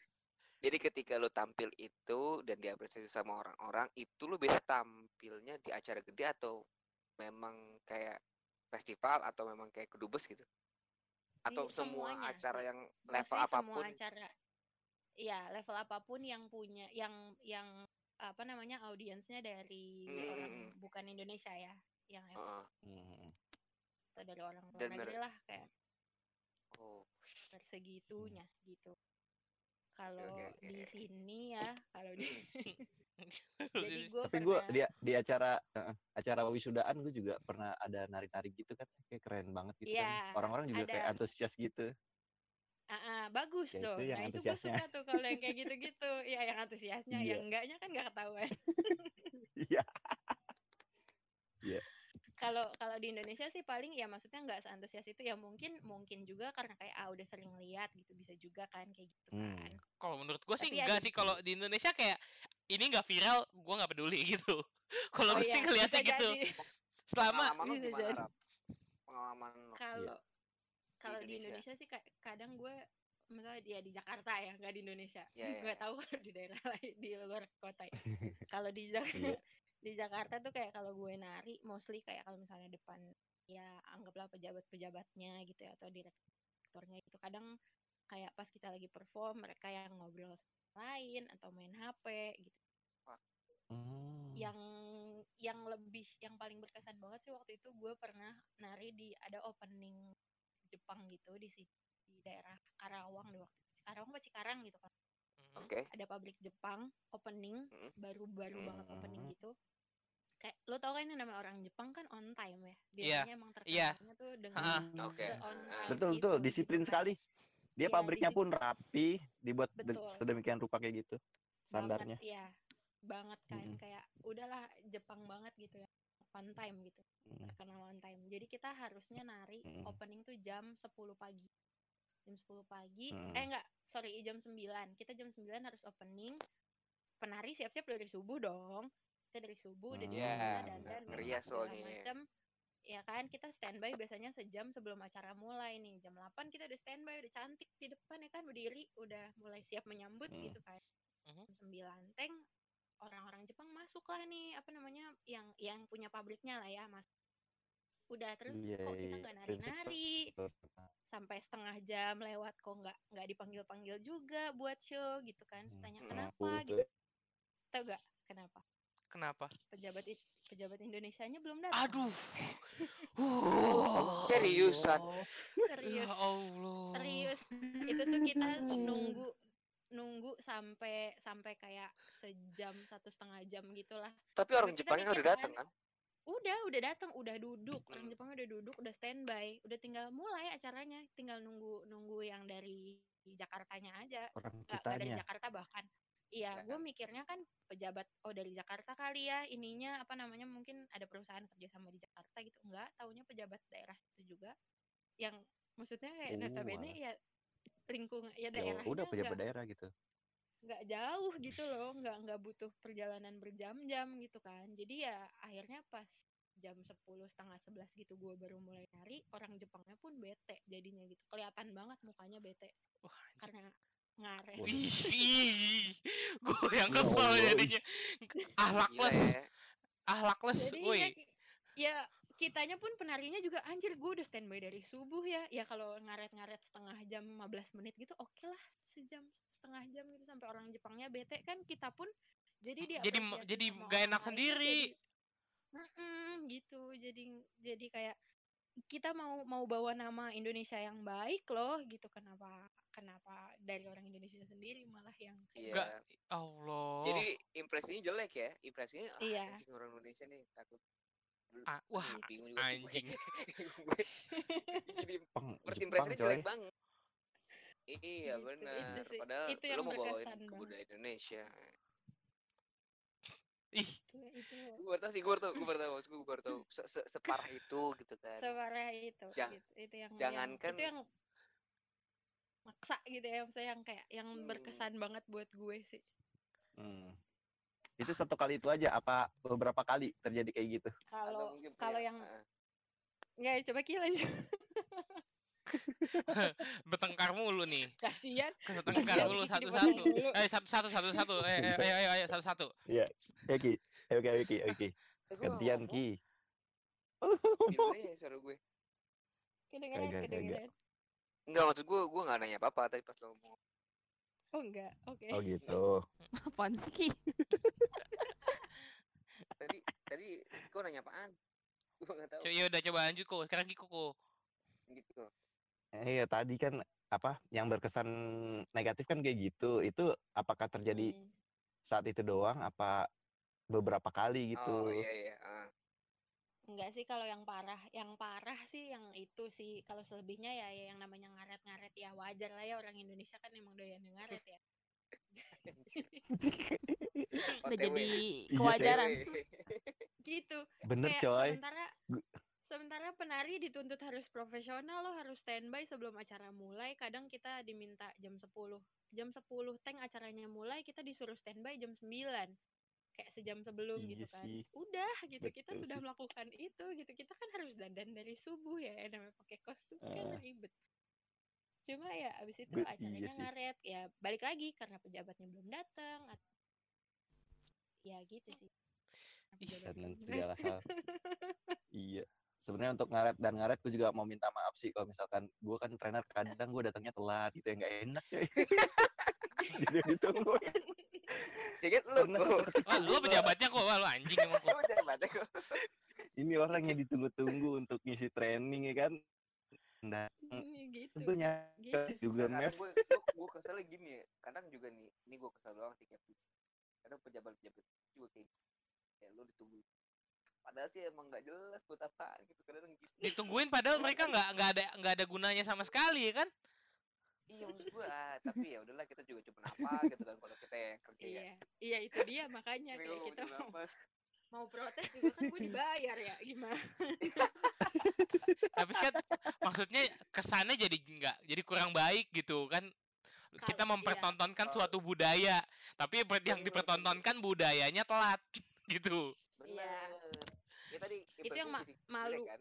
Jadi ketika lo tampil itu dan diapresiasi sama orang-orang, itu lo biasa tampilnya di acara gede atau memang kayak festival atau memang kayak kedubes gitu? Atau Di semua semuanya acara yang level Maksudnya apa pun? semua acara iya level apa pun yang punya yang yang apa namanya audiensnya dari Hmm, orang hmm, hmm. bukan Indonesia ya yang emang Heeh. Hmm. atau dari orang luar negeri lah kayak Oh, segitunya gitu kalau oke, oke. di sini ya kalau di Hmm. jadi gue tapi gue pernah di di acara eh, acara wisudaan gue juga pernah ada nari-nari gitu kan kayak keren banget gitu Iya, kan orang-orang juga kayak ada. antusias gitu Ah, ah, bagus Ya, itu dong yang nah itu gue suka tuh kalau yang kayak gitu-gitu ya yang antusiasnya Iya. yang enggaknya kan nggak ketahuan iya kalau kalau di Indonesia sih paling ya maksudnya nggak seantusias itu ya mungkin mungkin juga karena kayak ah udah sering lihat gitu bisa juga kan kayak gitu Hmm. kan Kalau menurut gue sih Tapi enggak sih. Kalau di Indonesia kayak ini nggak viral, gue nggak peduli gitu. Kalau oh gue iya sih ngeliatnya bisa gitu. jadi. Selama pengalaman? Pengalaman kalau kalau di Indonesia. Sih ka- kadang gue misalnya ya di Jakarta ya nggak di Indonesia Iya, iya, nggak iya. tahu kalau di daerah lain di luar kota ya. kalau di Jakarta Iya. di Jakarta tuh kayak kalau gue nari mostly kayak kalau misalnya depan ya anggaplah pejabat-pejabatnya gitu ya atau direkturnya itu kadang kayak pas kita lagi perform mereka yang ngobrol sama lain atau main HP gitu Hmm. yang yang lebih yang paling berkesan banget sih waktu itu gue pernah nari di ada opening Jepang gitu di sini di daerah Karawang di waktu. Karawang apa Cikarang gitu kan Mhm. Oke. ada pabrik Jepang opening Mm. baru-baru banget opening Mm. gitu kayak lo tau kan yang namanya orang Jepang kan on time ya Iya, biasanya emang iya. terkenalnya tuh Ha-ha. dengan Oke. on Ah. time betul itu, betul gitu disiplin kan. sekali dia Iya, pabriknya disiplin. pun rapi dibuat de- Betul. sedemikian rupa kayak gitu standarnya banget ya banget kan Mm-mm. kayak udahlah Jepang banget gitu ya on time gitu Mm. terkenal on time jadi kita harusnya nari Mm. opening tuh jam 10 pagi jam 10 pagi Mm. eh enggak sorry jam 9 kita jam 9 harus opening penari siap-siap dari subuh dong kita dari subuh udah Hmm. Ya, yeah, makeup segala soalnya ya. macem ya kan kita standby biasanya sejam sebelum acara mulai nih jam 8 kita udah standby udah cantik di depan ya kan berdiri udah mulai siap menyambut Hmm. gitu kan Mhm. jam 9 teng orang-orang Jepang masuk lah nih apa namanya yang yang punya pabriknya lah ya mas udah terus Iya, kok kita iya, nggak nari-nari sampai setengah jam lewat kok nggak nggak dipanggil-panggil juga buat show gitu kan Terus tanya Hmm. kenapa gitu tau gak kenapa Kenapa? pejabat pejabat Indonesianya belum datang Aduh. Uh. Serius, Ran? serius Ya Allah. serius itu tuh kita nunggu nunggu sampai sampai kayak sejam satu setengah jam gitulah. Tapi orang Jepangnya udah datang kan, udah udah datang udah duduk. Orang. Jepang udah duduk udah standby udah tinggal mulai acaranya. Tinggal nunggu nunggu yang dari Jakartanya aja. Orang nggak dari Jakarta bahkan. Iya Bisa gue kan? mikirnya kan pejabat oh dari Jakarta kali ya ininya apa namanya mungkin ada perusahaan kerja sama di Jakarta gitu. Enggak taunya pejabat daerah itu juga. Yang maksudnya kayak Oh, notabene ya lingkungan ya ya daerahnya udah pejabat daerah gitu nggak jauh gitu loh nggak nggak butuh perjalanan berjam-jam gitu kan jadi ya akhirnya pas jam 10 setengah 11 gitu gue baru mulai nari orang Jepangnya pun bete jadinya gitu kelihatan banget mukanya bete Wah, anjing. karena. Ih, gue yang Ya kesel jadinya. Gila Ahlakless, ya. woi. ya, ya kitanya pun penarinya juga anjir gue udah standby dari subuh ya ya kalau ngaret-ngaret setengah jam 15 menit gitu oke lah sejam setengah jam gitu sampai orang Jepangnya bete kan kita pun jadi dia jadi jadi gak enak sendiri Mm-mm, gitu jadi jadi kayak kita mau mau bawa nama Indonesia yang baik loh gitu kenapa kenapa dari orang Indonesia sendiri malah yang Iya. Nggak. Allah Jadi impresinya jelek ya. Impresinya ah, Iya. orang Indonesia nih takut. Ah, wah bingung juga anjing Gue- Jadi first impressionnya jelek banget. Iya Gitu, itu benar. Padahal Itu lu yang mau bawain ke budaya Indonesia. ih itu, itu Gue baru tau sih, gue baru tau, gue baru tau, maksud gue baru tau se -se separah itu gitu kan. separah itu Jang- gitu. itu yang jangankan- yang, itu yang maksa gitu ya maksudnya yang kayak yang Hmm. berkesan banget buat gue sih Hmm. Itu satu kali itu aja apa beberapa kali terjadi kayak gitu? Kalau kalau yang ah, nggak coba Ki lanjut bertengkar mulu nih kasihan bertengkar Kasihan mulu dipotong dulu. eh satu satu satu satu eh eh, ayo ayo ayo satu-satu Oke, oke, oke, oke. gua nggak Gantian Ki. gimana ya suara gue? kedengeran kedengeran Enggak, maksud gue, gue gak nanya apa-apa tadi pas lo ngomong. Oh enggak oke Oh gitu. Apaan sih Ki? Tadi, tadi gue nanya apaan? Gue gak tahu. Co- ya udah coba lanjut kok sekarang Kiko kok Gitu. Eh, Iya tadi kan apa yang berkesan negatif kan kayak gitu. Itu apakah terjadi Hmm. saat itu doang apa beberapa kali gitu? Oh iya iya. ah. Enggak sih kalau yang parah, yang parah sih yang itu sih. Kalau selebihnya ya, ya yang namanya ngaret-ngaret ya wajar lah ya orang Indonesia kan emang doyan ngaret ya. Udah jadi Iya, kewajaran. Gitu. Bener Kayak coy. sementara sementara penari dituntut harus profesional loh, harus standby sebelum acara mulai. Kadang kita diminta jam 10. Jam 10 tank acaranya mulai, kita disuruh standby jam 9. Kayak sejam sebelum Iya gitu kan. sih. Udah gitu, kita Betul sudah sih. melakukan itu gitu. Kita kan harus dandan dari subuh ya, namanya pakai kostum kan Ah. ribet. Cuma ya abis itu iya acaranya sih. ngaret, ya balik lagi karena pejabatnya belum datang. at- Ya gitu sih. Ih, segala hal. Iya. Sebenarnya untuk ngaret dan ngaret gue juga mau minta maaf sih kalau misalkan gue kan trainer kadang gue datangnya telat gitu ya nggak enak coy. Jadi ditungguin. Ya kan lu Wah, lu pejabatnya kok wah lu anjing emang kok baca kok. ini orang yang ditunggu-tunggu untuk ngisi training ya kan. Nah, Hmm, gitu. nyampe Gitu. juga mes. gue kesel gini ya. Kadang juga nih, ini gue kesel doang sih kayak kadang pejabat-pejabat juga kayak gitu. ya lu ditunggu. Padahal sih emang nggak jelas buat apaan gitu kadang gitu. ditungguin padahal mereka nggak nggak ada nggak ada gunanya sama sekali ya kan Iya maksud gue ah, tapi ya udahlah kita juga cuma apa gitu kan kalau kita yang kerja ya. Iya, iya itu dia makanya kayak kita mau, apa. mau protes juga kan gue dibayar ya gimana? tapi kan maksudnya kesannya jadi nggak jadi kurang baik gitu kan kita iya. mempertontonkan Kalau- suatu budaya tapi yang Bener, dipertontonkan budayanya telat gitu Iya. Ya tadi Itu yang ma- jadi jelek malu. kan.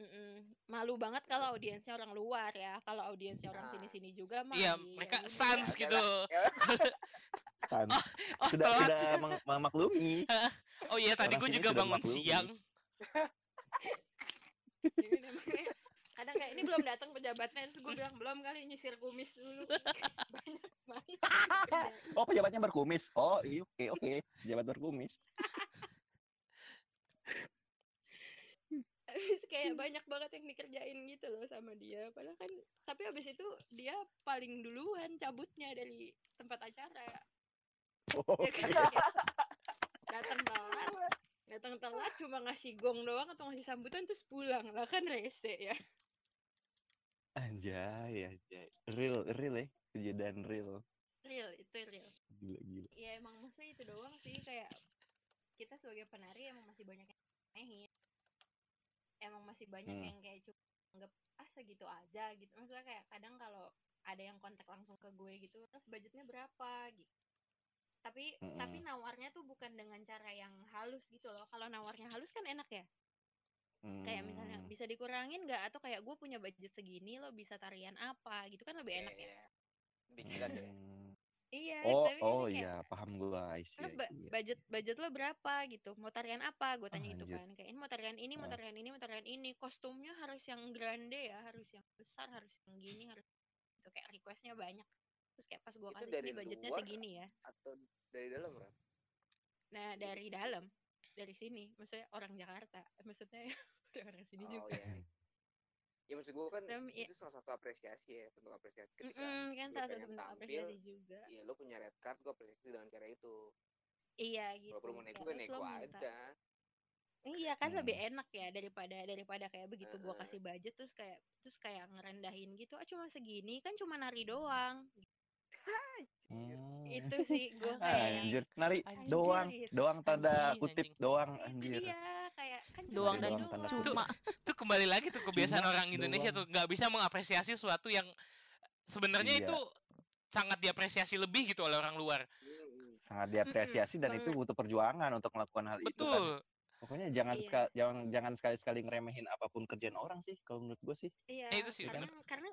Mm-mm. Malu banget kalau audiensnya orang luar ya. Kalau audiensnya orang Nah. sini-sini juga mah. iya ya mereka sans Ya gitu Kan. oh Sudah telat sudah meng- memaklumi. oh iya tadi gue juga sudah bangun memaklumi. siang Jadi namanya kadang kayak ini belum datang pejabatnya terus gue bilang belum kali nyisir kumis dulu banyak banget. Oh pejabatnya berkumis. Oh iya oke oke. Pejabat berkumis. Habis kayak banyak banget yang dikerjain gitu loh sama dia padahal kan tapi habis itu dia paling duluan cabutnya dari tempat acara Oh, ya kan datang telat datang telat cuma ngasih gong doang atau ngasih sambutan terus pulang lah kan rese ya Anjay, anjay. Real, real ya. Kejadian real. real itu real Gila, gila. ya emang maksudnya itu doang sih kayak kita sebagai penari emang masih banyak yang aneh emang masih banyak Hmm. yang kayak cuma anggap ah segitu aja gitu maksudnya kayak kadang kalau ada yang kontak langsung ke gue gitu terus budgetnya berapa gitu tapi tapi Mm-mm. nawarnya tuh bukan dengan cara yang halus gitu loh kalau nawarnya halus kan enak ya kayak misalnya Hmm. bisa dikurangin nggak atau kayak gue punya budget segini lo bisa tarian apa gitu kan lebih enak ya Iya. Bikinan ya. Iya Oh, tapi oh ini kayak iya, paham see, lo ba- iya. budget budget lo berapa gitu mau tarian apa gue tanya gitu anjir. kan kayak ini mau tarian ini mau tarian ini mau tarian ini kostumnya harus yang grande ya harus yang besar harus yang gini harus itu kayak requestnya banyak terus kayak pas gua kasih dari ini budgetnya luar segini ya atau dari dalam Raf? nah dari dalam dari sini maksudnya orang Jakarta maksudnya dari orang sini Oh juga iya. Ya maksud gue kan Dalam- ya. itu salah satu apresiasi ya, bentuk apresiasi ketika Mm-mm, kan salah satu bentuk tampil, apresiasi juga ya lo punya red card, gue apresiasi dengan cara itu. iya gitu Walaupun mau nego, Terus nego aja. Iya kan lebih Hmm. enak ya daripada daripada kayak begitu gua Heeh. kasih budget terus kayak terus kayak ngerendahin gitu ah cuma segini kan cuma nari doang Hmm. itu sih gua kayak Anjir, nari Anjir. doang, doang tanda Anjing, kutip doang itu anjir. dia cuma Doang dan doang tanda doang. kutip. cuma. Tuh kembali lagi tuh kebiasaan Cuma orang Indonesia doang. tuh nggak bisa mengapresiasi sesuatu yang sebenarnya Iya. itu sangat diapresiasi lebih gitu oleh orang luar. Sangat diapresiasi dan itu butuh perjuangan untuk melakukan hal itu kan. Betul. Pokoknya jangan Iya. sekali jangan jangan sekali-sekali ngeremehin apa pun kerjaan orang sih kalau menurut gue sih. Iya, Eh, itu sih karena bener. karena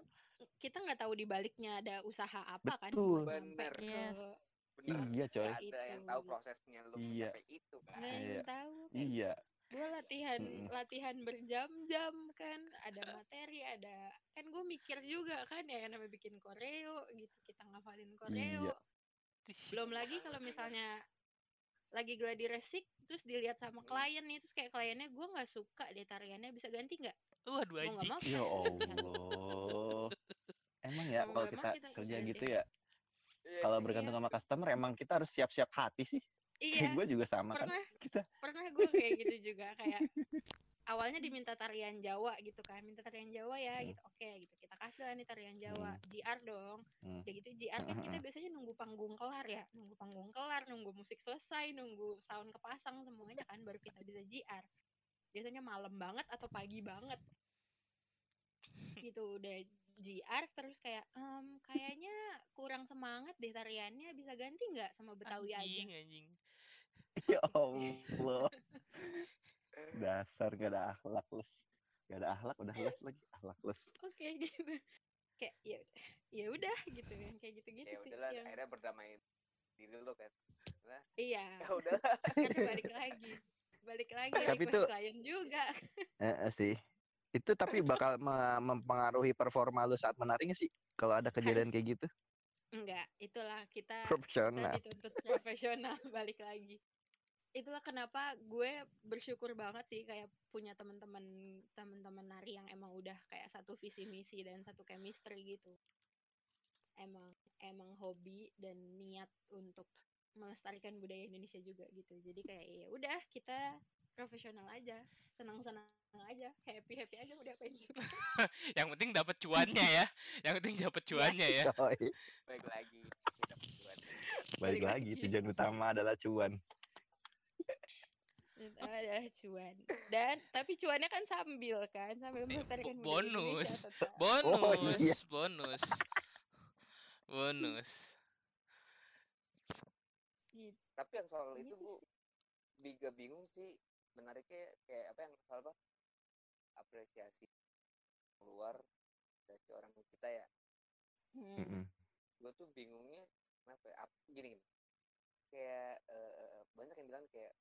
kita nggak tahu di baliknya ada usaha apa kan Betul. Bener. ke Yes. Bener. Iya, coy. Nggak ada yang tahu Itu. prosesnya lo Iya. sampai itu kan. nggak ada Iya. yang tahu kayak Iya. Gue latihan Mm-mm. latihan berjam-jam kan ada materi ada kan gue mikir juga kan ya yang namanya bikin koreo gitu kita ngafalin koreo Iya. belum lagi kalau misalnya lagi gladi resik terus dilihat sama klien nih terus kayak kliennya gue nggak suka deh tariannya bisa ganti nggak Waduh nggak anjing. mau Ya Allah. Emang ya kalau kita kita kerja ganti. gitu ya, Iya, kalau iya. bergantung sama customer emang kita harus siap-siap hati sih. Iya Kayak gue juga sama kan. pernah Kita pernah gue kayak gitu juga kayak awalnya diminta tarian Jawa gitu kan minta tarian Jawa ya Hmm. gitu oke gitu kita kasih lah nih tarian Jawa GR dong Hmm. udah gitu GR kan kita Heeh. biasanya nunggu panggung kelar ya nunggu panggung kelar nunggu musik selesai nunggu sound kepasang semuanya kan baru kita bisa GR biasanya malam banget atau pagi banget gitu udah GR terus kayak "Em, kayaknya kurang semangat deh tariannya bisa ganti nggak sama Betawi aja Anjing anjing. ya Allah. Dasar gak ada akhlak les. Gak ada akhlak udah les lagi akhlak les. oke gitu kayak ya udah ya udah gitu yang kayak gitu gitu Ya sih udahlah, yang akhirnya berdamai diri lo kan. Nah, iya ya udah. karena balik lagi balik lagi Tapi tuh- klien juga Eh, eh, sih. Itu tapi bakal me- mempengaruhi performa lu saat menari nggak sih? Kalau ada kejadian kayak gitu? enggak itulah kita kita Profesional. dituntut profesional balik lagi itulah kenapa gue bersyukur banget sih kayak punya teman-teman teman-teman nari yang emang udah kayak satu visi misi dan satu chemistry gitu emang emang hobi dan niat untuk melestarikan budaya Indonesia juga gitu jadi kayak ya udah kita profesional aja senang-senang aja happy happy aja udah apain juga Yang penting dapat cuannya ya. Yang penting dapat cuannya ya. Baik lagi. Lagi lagi. tujuan utama adalah cuan. Adalah cuan dan tapi cuannya kan sambil kan sambil melestarikan Indonesia bonus. Bonus, Oh, iya. bonus. Bonus. Gitu. Tapi yang soal itu Gitu bu, juga bingung sih. Menariknya kayak apa yang soal apa? Apresiasi keluar dari orang kita ya. Hmm. Gue tuh bingungnya kenapa? Ya? Gini, gini. Kayak eh, banyak yang bilang kayak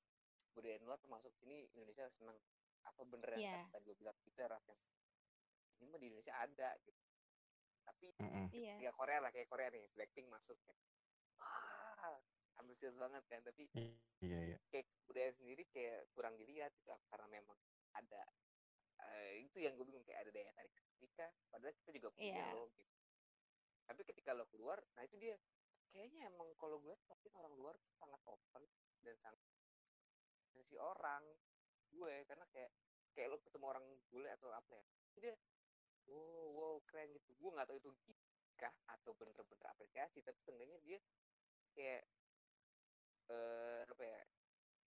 budaya luar masuk sini Indonesia senang. Apa bener yang Iya. tadi gue bilang itu Raf yang ini mah di Indonesia ada gitu. Tapi Mm-mm. Iya. ya Korea lah kayak Korea nih Blackpink masuk kan wah antusias banget kan tapi Iya iya. kayak budaya sendiri kayak kurang dilihat gitu karena memang ada eh, itu yang gue bingung kayak ada daya tarik ketika padahal kita juga punya Iya. loh gitu tapi ketika lo keluar nah itu dia kayaknya emang kalau gue lihat pasti orang luar tuh sangat open dan sangat sisi orang gue karena kayak kayak lo ketemu orang bule atau apa ya dia wow wow keren gitu. Gue nggak tahu itu kah atau bener-bener apresiasi tapi seenggaknya dia kayak eh apa ya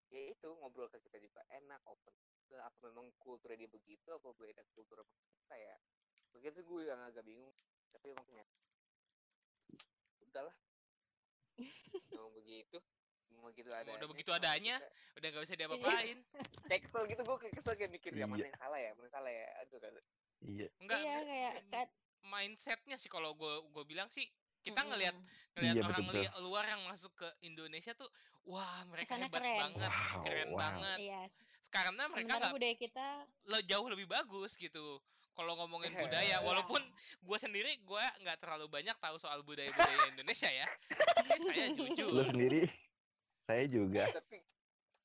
ya itu ngobrol ke kita juga enak open apa memang kulturnya dia begitu apa beda kultur kita ya. Begitu gue yang agak bingung tapi emang udahlah. Memang begitu Emang adanya udah begitu adanya. kita- Udah gak bisa diapa-apain. kayak kesel gitu gue kayak kesel kayak mikir yang mana Iya. yang salah ya mana yang salah ya aduh kan Iya. Enggak. iya kayak kan mindsetnya sih kalau gue gue bilang sih kita ngelihat ngelihat Iya, orang li- luar yang masuk ke Indonesia tuh wah mereka Kesannya hebat keren. banget Wow, keren wow. banget iya karena mereka nggak budaya kita le- jauh lebih bagus gitu kalau ngomongin budaya walaupun gue sendiri gue nggak terlalu banyak tahu soal budaya budaya Indonesia ya ini saya jujur Lu sendiri? Saya juga. tapi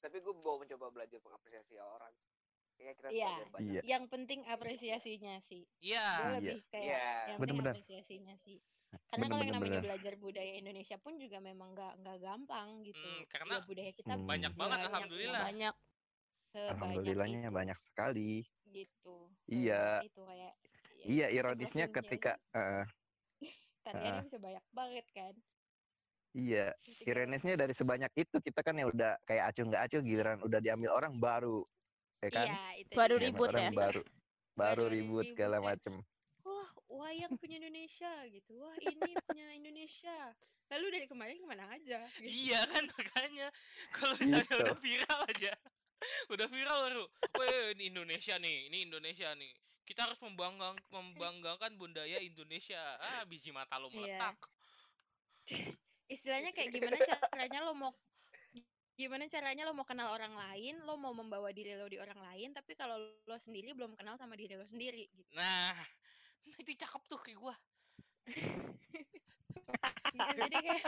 tapi gue mau mencoba belajar mengapresiasi orang kayak kita Iya. belajar banyak Iya. Yang penting apresiasinya sih. iya Gue Iya. lebih kayak Iya. yang penting apresiasinya sih. Karena kalau yang namanya Bener-bener. belajar budaya Indonesia pun juga memang nggak nggak gampang gitu. Hmm, Ya, karena budaya kita Hmm. banyak banget banyak alhamdulillah Banyak. Alhamdulillahnya itu, banyak sekali. gitu. Iya. Itu kayak ya, Iya, ironisnya ketika eh, tariannya Heeh. bisa banyak banget kan. Iya, kayak, ironisnya dari sebanyak itu kita kan ya udah kayak acuh nggak acuh giliran udah diambil orang baru ya kan? Iya, itu Baru. Diambil ribut orang ya? baru baru Baru ribut ribut segala kan. macem. Wah, wayang punya Indonesia gitu. Wah, ini punya Indonesia. Lalu dari kemarin ke mana aja? Gitu. iya kan makanya kalau misalnya Gitu. udah viral aja udah viral baru weh ini Indonesia nih ini Indonesia nih kita harus membanggang membanggakan budaya Indonesia ah biji mata lo Iya. Istilahnya kayak gimana caranya lo mau gimana caranya lo mau kenal orang lain, lo mau membawa diri lo di orang lain, tapi kalau lo sendiri belum kenal sama diri lo sendiri gitu. nah itu cakep tuh kayak gua Gitu, Jadi kayak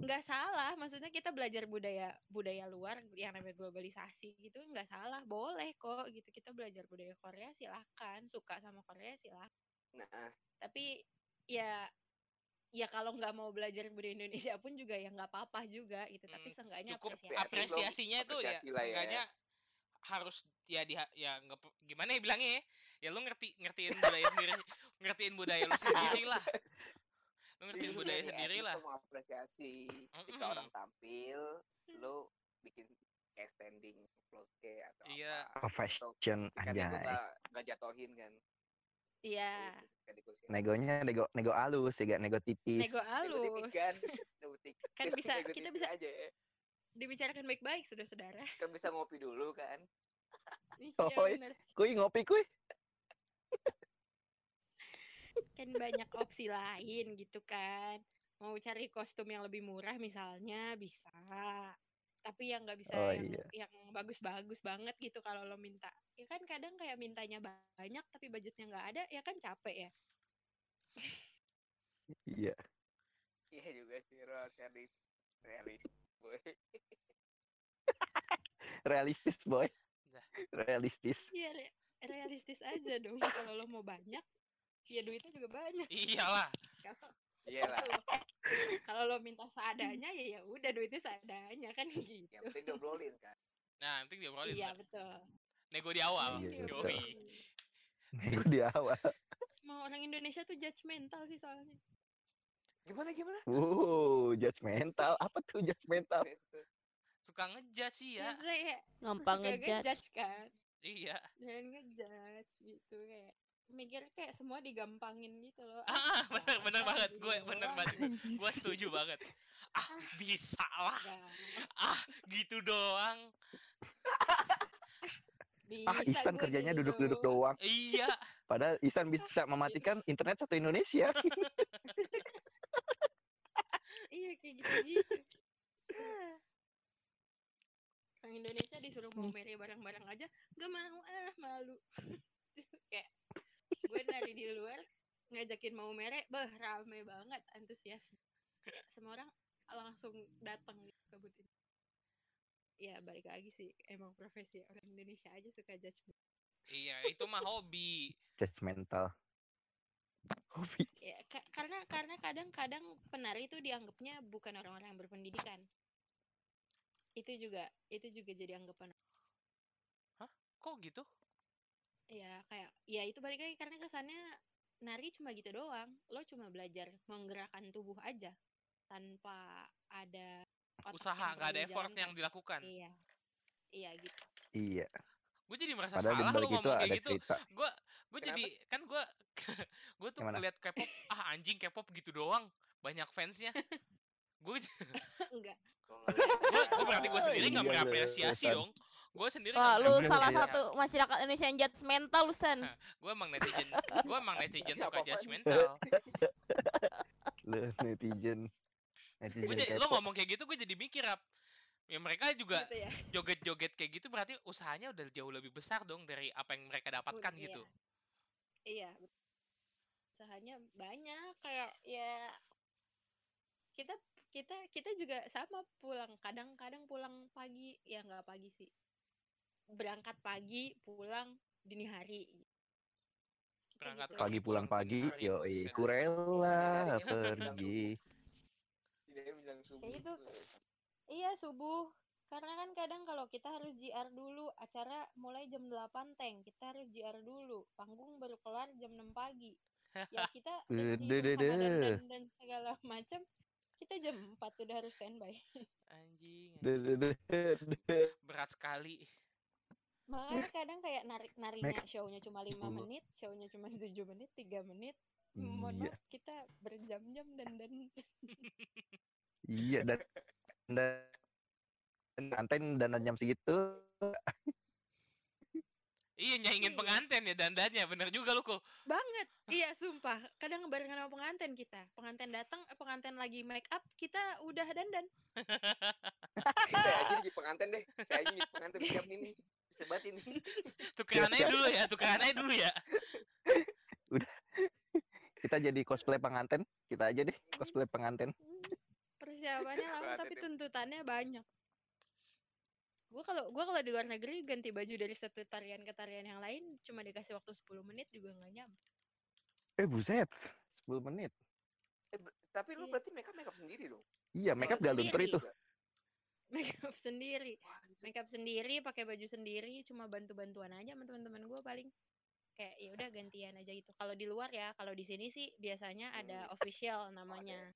nggak salah, maksudnya kita belajar budaya budaya luar yang namanya globalisasi gitu nggak salah, boleh kok gitu kita belajar budaya Korea silakan, suka sama Korea silakan. nah Tapi ya ya kalau nggak mau belajar budaya Indonesia pun juga ya nggak apa-apa juga gitu. Tapi Hmm, seenggaknya cukup apresiasi. belum apresiasinya itu ya ya. seenggaknya harus ya di ya nggak gimana ya bilangnya ya ya lu ngerti ngertiin budaya sendiri ngertiin budaya lu sendiri lah lu ngertiin Justru budaya ini, sendiri lah mengapresiasi ketika Mm-mm. orang tampil lo bikin kayak standing kayak atau Iya. apa Fashion itu anjay. nggak nggak jatuhin kan Iya. Gitu, ketika negosiasi. Negonya nego nego halus ya gak nego tipis. Nego Nego tipis halus. kan Nego tipis. Kan bisa Nego kita bisa aja ya. dibicarakan baik-baik saudara-saudara. kan bisa ngopi dulu kan Iya Oh, iya. bener. Kuy ngopi kuy. Kan banyak opsi lain gitu kan. Mau cari kostum yang lebih murah misalnya bisa. Tapi yang nggak bisa Oh, yang iya. yang bagus-bagus banget gitu kalau lo minta. Ya kan kadang kayak mintanya banyak tapi budgetnya nggak ada ya kan capek ya. Iya. iya juga sih realis realis boy Realistis boy. Realistis. Iya re- realistis aja dong kalau lo mau banyak ya duitnya juga banyak. iyalah iyalah kalau lo minta seadanya ya ya udah duitnya seadanya kan gitu. yang penting diobrolin kan nah nanti dia obrolin Iya betul. nego di awal Iya, Iya. Yoi. Nego di awal. Mau orang Indonesia tuh judgmental sih soalnya. gimana gimana Wow, judgmental. Apa tuh judgmental? suka ngejudge sih ya Gampang ngejudge kan. iya Dan ngejudge gitu kayak mikir kayak semua digampangin gitu loh. ah ah, bener bener banget. Gue bener banget. Gue setuju banget. Ah bisa lah. Ah gitu doang. Ah, Bisa Isan gue kerjanya gini duduk-duduk doang. iya. Padahal Isan bisa mematikan internet satu Indonesia. Iya kayak gitu-gitu. Ah. Orang Indonesia disuruh mau mere bareng-bareng aja gak mau. Ah malu. Kayak gue nari di luar ngajakin mau mere, beh rame banget antusias. Kayak semua orang langsung datang gitu kebutin. Ya balik lagi sih emang profesi orang Indonesia aja suka judgement. iya itu mah hobi Judgmental. Hobi. Ya ka- karena karena kadang-kadang penari itu dianggapnya bukan orang-orang yang berpendidikan. Itu juga itu juga jadi anggapan kok gitu ya kayak ya itu balik lagi karena kesannya nari cuma gitu doang. Lo cuma belajar menggerakkan tubuh aja tanpa ada otak usaha nggak ada effort yang dilakukan. Iya. Iya gitu. Iya. gue jadi merasa Padahal salah lu itu ngomong kayak ada gitu. cerita. gue gue jadi kan gue gue tuh ngeliat K-pop ah anjing K-pop gitu doang. Banyak fansnya. Gue enggak. Gue berarti gue sendiri nggak Iya, mengapresiasi San. dong gue sendiri Wah, lu salah bener. satu masyarakat Indonesia yang judgmental lu San. gue emang netizen gue emang netizen suka judgmental Lu netizen. Netizen gue jadi lo K-pop. ngomong kayak gitu gue jadi mikir ap Ya mereka juga gitu ya joget-joget kayak gitu berarti usahanya udah jauh lebih besar dong dari apa yang mereka dapatkan Udah, gitu. iya bet- usahanya banyak kayak ya kita kita kita juga sama pulang kadang-kadang pulang pagi ya nggak pagi sih berangkat pagi pulang dini hari Berangkat gitu. Pagi pulang pagi, buset. Kurela pergi. Tidak bilang subuh. Ya itu. Iya subuh. Karena kan kadang kalau kita harus JR dulu, acara mulai jam 8 tank, kita harus JR dulu. Panggung baru kelar jam 6 pagi. Ya kita dan, dan segala macam, kita jam 4 udah harus standby. Anjing, berat sekali. Makanya kadang kayak narik narinya Make- show-nya cuma 5 Dulu. menit, show-nya cuma 7 menit, 3 menit. Mohon Iya, maaf, kita berjam-jam dan dan iya dan dan pengantin dan jam segitu Iya nyaingin Iya. pengantin ya dandannya bener juga lu kok. banget. Iya, sumpah. Kadang barengan sama pengantin kita. Pengantin datang, eh, pengantin lagi make up, kita udah dandan. Saya aja jadi pengantin deh. Saya aja jadi pengantin siap nih. Sebat ini. Tukeran aja siap. dulu ya, tukeran aja dulu ya. kita jadi cosplay pengantin kita aja deh cosplay pengantin Persiapannya lama tapi tuntutannya banyak. Gua kalau gua kalau di luar negeri ganti baju dari satu tarian ke tarian yang lain cuma dikasih waktu 10 menit juga nggak nyampe. eh buset 10 menit Eh, tapi lu Iya. berarti makeup makeup sendiri dong. iya makeup sendiri. itu Make up sendiri. Wah, anjir. Make up sendiri, pakai baju sendiri, cuma bantu-bantuan aja sama teman-teman gua paling. Kayak ya udah gantian aja gitu. Kalau di luar ya, kalau di sini sih biasanya ada Hmm. official namanya.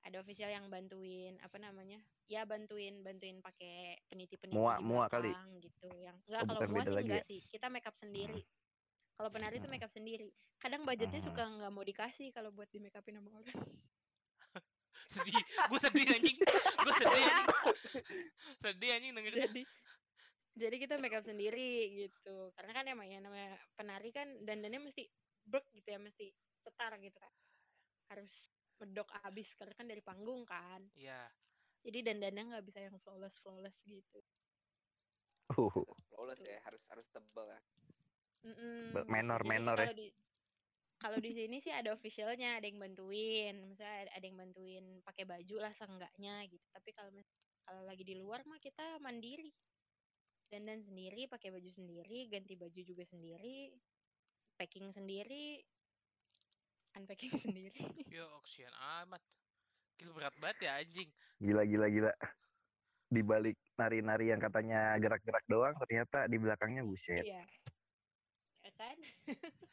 Ada official yang bantuin apa namanya? Ya bantuin bantuin pakai peniti-peniti Mua- di mua kali. gitu. Yang enggak Oh, kalau bukan mua beda sih enggak ya? sih. Kita make up sendiri. Kalau penari tuh Hmm. make up sendiri. Kadang budgetnya Hmm. suka nggak mau dikasih kalau buat di make upin sama orang. Sedih, gue sedih anjing. Gue sedih anjing. Sedih anjing dengernya. jadi jadi kita make up sendiri gitu karena kan emang ya namanya penari kan dandannya mesti brek gitu ya mesti setar gitu kan harus medok abis karena kan dari panggung kan Iya. jadi dandannya nggak bisa yang flawless flawless gitu uh, Flawless ya, harus harus tebel ya. Mm-mm, menor- Jadi menor ya. di kalau di sini sih ada officialnya ada yang bantuin. Misalnya ada, yang bantuin pakai baju lah seenggaknya gitu. Tapi kalau mis- kalau lagi di luar mah kita mandiri. Dandan sendiri pakai baju sendiri ganti baju juga sendiri packing sendiri unpacking sendiri. Yo, kesian amat. Gila berat banget ya anjing. gila gila gila. Di balik nari-nari yang katanya gerak-gerak doang ternyata di belakangnya buset. Iya. Ya kan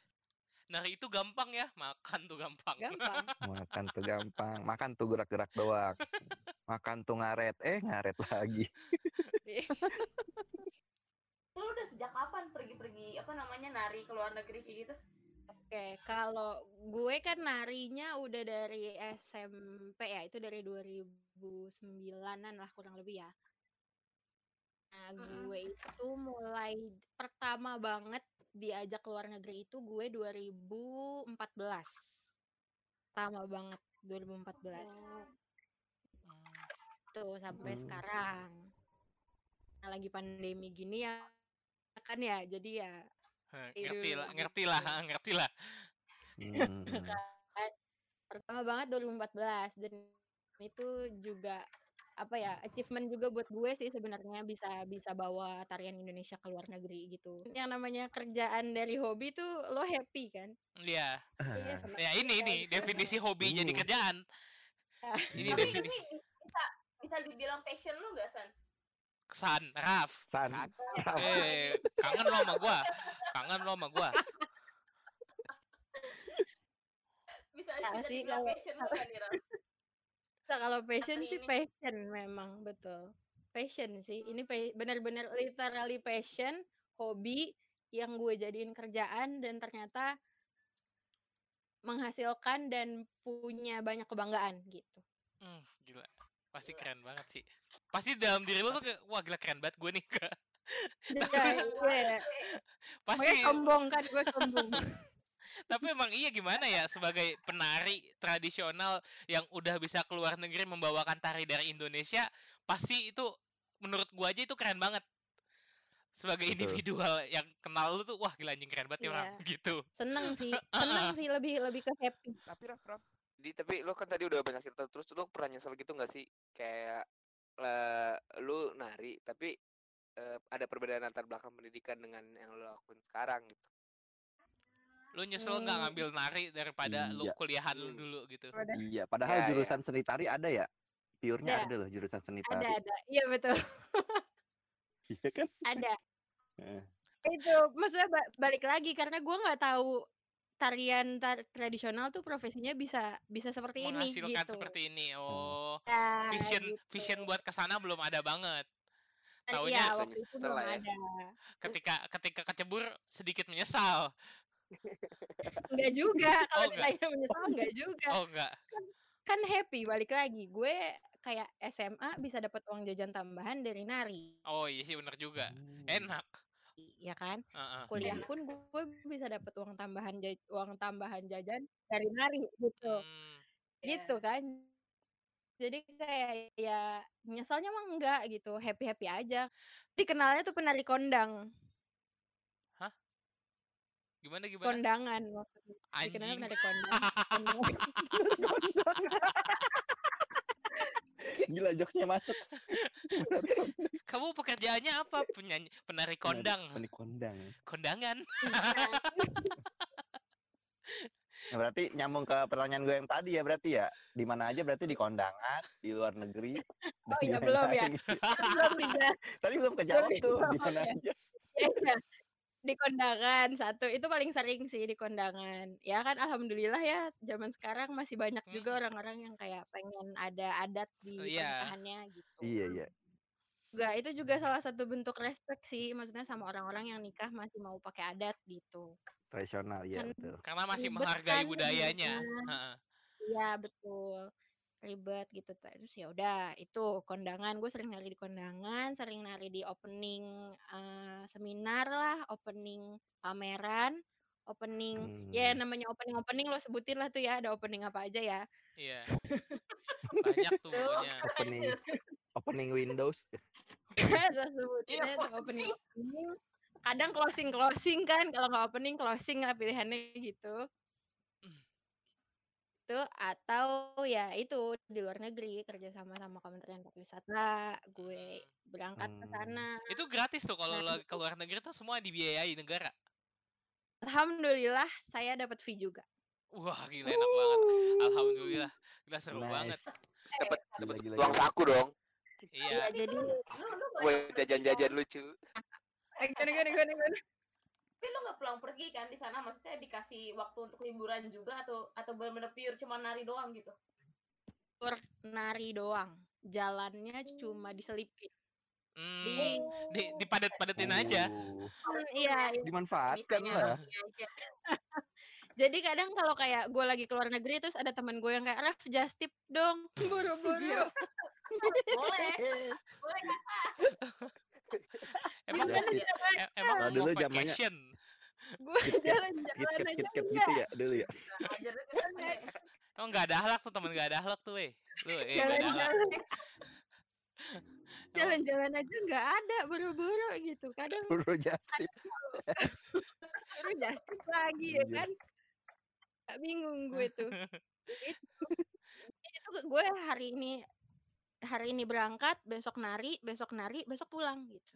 Nari itu gampang ya, makan tuh gampang. gampang makan tuh gampang makan tuh gerak-gerak doang makan tuh ngaret eh ngaret lagi Lu udah sejak kapan pergi-pergi apa namanya nari ke luar negeri kayak gitu? Oke, kalau gue kan narinya udah dari SMP ya, itu dari 2009-an lah kurang lebih ya. Nah, gue itu mulai pertama banget diajak ke luar negeri itu gue 2014. Pertama banget 2014. Hmm, Tuh sampai Hmm. sekarang. Nah, lagi pandemi gini ya kan ya, jadi ya heh, Iya, ngerti lah, gitu. ngerti lah, ngerti lah. Hmm. kan pertama banget 2014 dan itu juga apa ya achievement juga buat gue sih sebenarnya bisa bisa bawa tarian Indonesia ke luar negeri gitu yang namanya kerjaan dari hobi tuh lo happy kan Iya. Iya, seneng Ya ini gitu. definisi hobi jadi Uh. kerjaan. Ah. Ini Tapi definisi. ini bisa bisa dibilang passion lu gak San? San, Raf. san Eh, kangen lo sama gua. Kangen lo sama gua. Bisa Ya bisa dibilang kalau- passion lu kan Ira? Kalau passion Atau sih ini? passion memang betul passion sih ini benar-benar literally passion hobi yang gue jadiin kerjaan dan ternyata menghasilkan dan punya banyak kebanggaan gitu Hmm, gila. Pasti keren banget sih. Pasti dalam diri lo tuh kayak, wah gila keren banget gue nih. Iya, iya. Pasti Makanya sombong kan gue sombong Tapi emang iya gimana ya sebagai penari tradisional yang udah bisa keluar negeri membawakan tari dari Indonesia, pasti itu menurut gua aja itu keren banget. Sebagai Betul. individual yang kenal lu tuh wah gila anjing keren banget ya orang Iya. gitu. Seneng sih, seneng sih lebih lebih ke happy. Tapi Raf, Raf, Di, tapi lo kan tadi udah banyak cerita terus lo pernah nyesel gitu nggak sih kayak eh, lu nari tapi eh, ada perbedaan antar belakang pendidikan dengan yang lo lakuin sekarang gitu. Lu nyesel nggak Hmm. ngambil nari daripada lu Iya. kuliahan lu Hmm. dulu gitu. Iya, padahal Ya, ya. jurusan seni tari ada ya? Pure-nya Ada. ada loh jurusan seni Ada tari. ada, iya betul, Iya kan? ada. Heeh. Itu maksudnya ba- balik lagi karena gua nggak tahu tarian tar- tradisional tuh profesinya bisa bisa seperti ini Menghasilkan gitu. seperti ini. Oh, Ya, vision gitu. vision buat ke sana belum ada banget. Taunya iya bisa waktu itu nyesel belum lah ya. ada. ketika ketika kecebur sedikit menyesal. Enggak juga kalau Oh, ditanya menyesal enggak juga. Oh enggak. Kan happy balik lagi. Gue kayak SMA bisa dapat uang jajan tambahan dari nari. Oh iya sih bener juga. Hmm. Enak. Ya kan? Heeh. Kuliah pun gue bisa dapat uang tambahan uang tambahan jajan dari nari gitu. Hmm. Gitu kan. Jadi kayak ya nyesalnya mah enggak gitu, happy-happy aja. Dikenalnya tuh penari kondang, Gimana gimana? kondangan maksudnya. Anjing. penari kondang. Kondang. Gila jokesnya masuk. Kamu pekerjaannya apa? Penyanyi penari kondang. Penari kondang. Kondangan. Nah, berarti nyambung ke pertanyaan gue yang tadi ya berarti ya. Di mana aja berarti di kondangan, di luar negeri. Oh iya, belum ya. Belum bisa. Tadi belum kejawab tuh di mana ya. aja. Iya. Di kondangan satu itu paling sering sih di kondangan. Ya kan alhamdulillah ya zaman sekarang masih banyak juga orang-orang yang kayak pengen ada adat di Iya. pernikahannya gitu. Iya iya. Juga itu juga salah satu bentuk respect sih maksudnya sama orang-orang yang nikah masih mau pakai adat gitu. Tradisional ya Kan betul. Karena masih ribet menghargai kan budayanya. Iya betul ribet gitu terus ya udah itu kondangan gue sering nari di kondangan sering nari di opening eh, seminar lah opening pameran opening ya Hmm. namanya opening opening lo sebutin lah tuh ya ada opening apa aja ya Iya. Banyak tuh Tuh. pokoknya. Opening opening Windows. terus sebutinnya tuh opening opening kadang closing closing kan kalau nggak opening closing lah pilihannya gitu itu atau ya itu di luar negeri kerja sama sama Kementerian Pariwisata gue berangkat ke Hmm. sana Itu gratis tuh kalau Nah, ke luar negeri tuh semua dibiayai negara. alhamdulillah saya dapat fee juga Wah, gila enak banget. Alhamdulillah. Gila seru banget. Nice. Dapat Gila, dapat gila, uang saku dong. Iya. ya jadi Buat jajan-jajan lucu. Gimana gimana gimana tapi lu nggak pulang pergi kan di sana maksudnya dikasih waktu untuk liburan juga atau atau benar-benar pure cuma nari doang gitu Tur nari doang jalannya cuma diselipin Hmm, di dipadet-padetin aja. Uh, Hmm, iya iya. dimanfaatkan lah. aja. Jadi kadang kalau kayak gue lagi keluar negeri terus ada teman gue yang kayak Raf just tip dong buru-buru. boleh boleh Emang e- emang mau dulu zamannya- gue Kit jalan-jalan aja KitKat enggak. gitu ya dulu ya. kan Emang nggak ada akhlak tuh temen nggak ada akhlak tuh, weh. Lu eh nggak ada akhlak. Jalan-jalan jalan-jalan aja nggak ada buru-buru gitu. Kadang Buru just tip. suruh just tip lagi ya kan. Gak bingung gue tuh. itu itu gue hari ini hari ini berangkat, besok nari, besok nari, besok pulang gitu.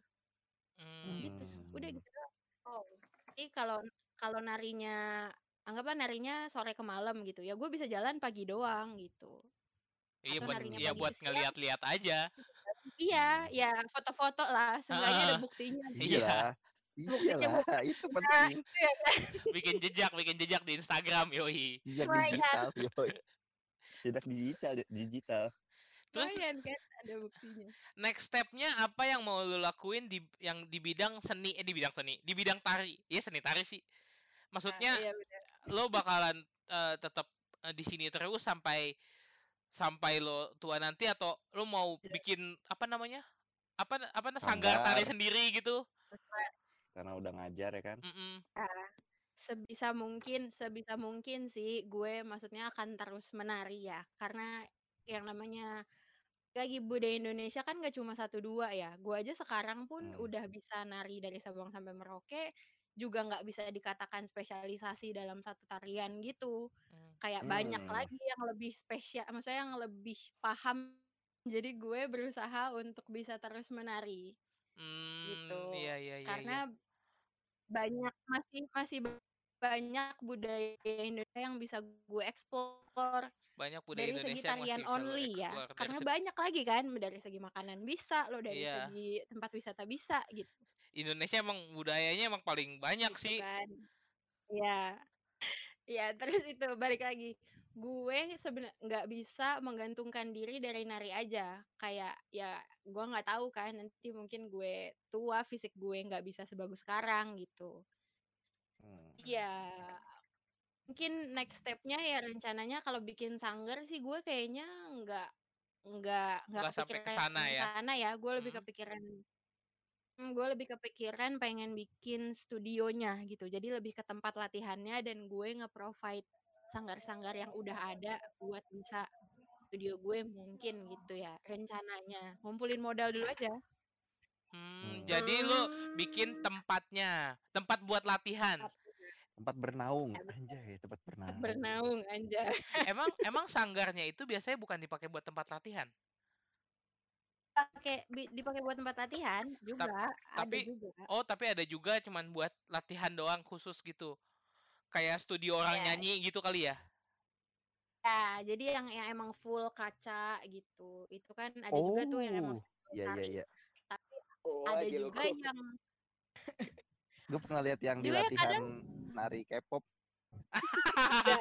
Hmm. Gitu. Udah Hmm. gitu. Oh. Jadi kalau kalau narinya anggaplah narinya sore ke malam gitu ya gue bisa jalan pagi doang gitu Iya Atau buat iya buat ngeliat-liat aja. iya ya foto-foto lah seenggaknya ada buktinya Iya. Iya. Iya Buktinya lah, itu Nah, penting. itu ya Bikin jejak, bikin jejak di Instagram, yoi. Jejak Lumayan. digital, yoi. Jejak digital, digital. Terus lumayan kan ada buktinya. next stepnya apa yang mau lu lakuin di yang di bidang seni? Eh di bidang seni di bidang tari. Iya seni tari sih. Maksudnya Nah, iya bener. lo bakalan eh, tetap eh, di sini terus sampai sampai lo tua nanti atau lo mau bikin apa namanya? Apa apa na- sanggar tari Sanggar. sendiri gitu. Karena udah ngajar ya kan. Mm-mm. Nah, sebisa mungkin sebisa mungkin sih gue maksudnya akan terus menari ya. Karena yang namanya lagi budaya Indonesia kan gak cuma satu dua ya gue aja sekarang pun Hmm. udah bisa nari dari Sabang sampai Merauke juga nggak bisa dikatakan spesialisasi dalam satu tarian gitu Hmm. kayak banyak Hmm. lagi yang lebih spesial maksudnya yang lebih paham jadi gue berusaha untuk bisa terus menari Hmm, gitu iya iya iya. karena iya. banyak masih masih ba- banyak budaya Indonesia yang bisa gue eksplor banyak budaya dari segi Indonesia yang tarian only ya. Dari karena se- banyak lagi kan dari segi makanan bisa lo dari Iya. segi tempat wisata bisa gitu Indonesia emang budayanya emang paling banyak gitu sih. kan ya ya terus itu balik lagi gue sebenarnya nggak bisa menggantungkan diri dari nari aja kayak ya gue nggak tahu kan nanti mungkin gue tua fisik gue nggak bisa sebagus sekarang gitu. Iya, mungkin next stepnya ya rencananya kalau bikin sanggar sih gue kayaknya nggak nggak nggak Nggak sampai ke kepikiran sana ya. sana ya. Gue lebih Hmm. kepikiran, hmm, gue lebih kepikiran pengen bikin studionya gitu. Jadi lebih ke tempat latihannya dan gue nge-provide sanggar-sanggar yang udah ada buat bisa studio gue mungkin gitu ya rencananya. Ngumpulin modal dulu aja. Hmm, Hmm. jadi lu bikin tempatnya, tempat buat latihan. Tempat bernaung, anjay, tempat bernaung. Bernaung aja. Emang emang sanggarnya itu biasanya bukan dipakai buat tempat latihan. pakai dipakai buat tempat latihan juga ada tapi- juga Oh, tapi ada juga cuman buat latihan doang khusus gitu. Kayak studio orang Iya. nyanyi gitu kali ya. ya jadi yang yang emang full kaca gitu itu kan ada juga tuh yang emang Oh, iya iya iya. tapi Oh, ada juga kok. yang Gue pernah lihat yang di ya latihan nari K-pop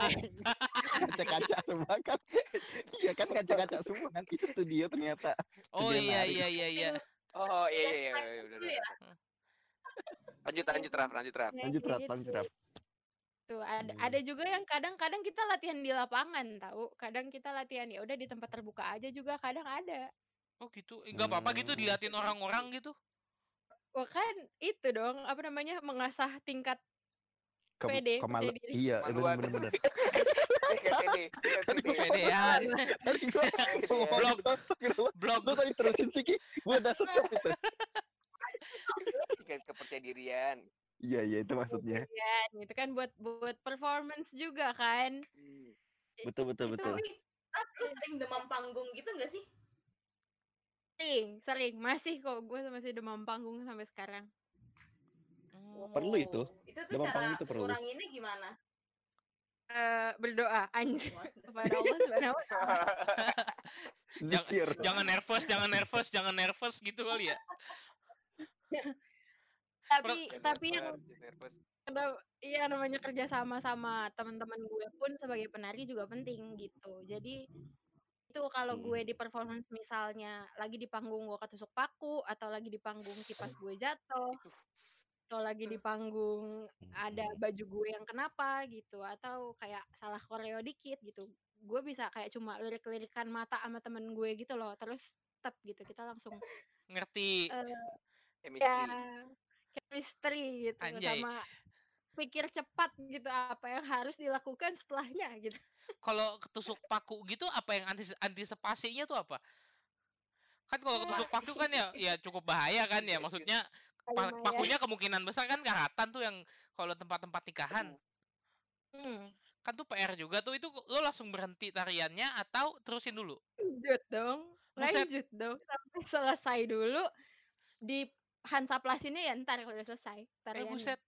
kaca-kaca semua kan. Iya kan kaca-kaca semua kan. Itu studio ternyata. Oh Studio iya nari. iya iya iya. Oh iya iya iya, iya, ya? bener. Lanjut lanjut Raf, lanjut Raf. Kayak Lanjut rap, lanjut rap. tuh ada Hmm. ada juga yang kadang-kadang kita latihan di lapangan tahu kadang kita latihan ya udah di tempat terbuka aja juga kadang ada Oh gitu. Enggak apa-apa gitu Hmm. diliatin orang-orang gitu. Wah kan itu dong apa namanya mengasah tingkat Ke, Pede, kemal-. Iya, pede. Kepedean. Blok. Astagfirullah. Blog Lu tadi terusin sih Ki. Gua udah stop itu. Tingkat kepercayaan dirian. Iya iya itu maksudnya. ya gitu kan buat buat performance juga kan Hmm. Betul betul betul. Tapi lu sering demam panggung gitu gak sih? Sering, sering. Masih kok gue masih demam panggung sampai sekarang. Perlu itu. Oh, Itu tuh Demam cara panggung itu perlu. nguranginnya gimana? Eh berdoa anjir kepada Allah Subhanahu wa taala. Jangan- jangan nervous, jangan nervous, jangan nervous gitu kali ya. Tapi Jangan tapi yang iya namanya kerja sama sama teman-teman gue pun sebagai penari juga penting gitu. Jadi itu kalau Hmm. gue di performance misalnya lagi di panggung gue ketusuk paku atau lagi di panggung kipas gue jatuh atau lagi di panggung ada Hmm. baju gue yang kenapa gitu atau kayak salah koreo dikit gitu gue bisa kayak cuma lirik-lirikan mata sama temen gue gitu loh terus tetap gitu kita langsung Ngerti. eh, Chemistry. ya chemistry gitu Anjay. sama pikir cepat gitu apa yang harus dilakukan setelahnya gitu Kalau ketusuk paku gitu apa yang antis antisipasinya tuh apa? Kan kalau ketusuk paku kan ya ya cukup bahaya kan ya. Maksudnya pa- Lumayan. pakunya kemungkinan besar kan karatan tuh yang kalau tempat-tempat nikahan. Hmm, Kan tuh PR juga tuh itu lo langsung berhenti tariannya atau terusin dulu? lanjut dong lanjut dong sampai selesai dulu di hansaplasinnya ya ntar kalau udah selesai Eh tariannya. buset.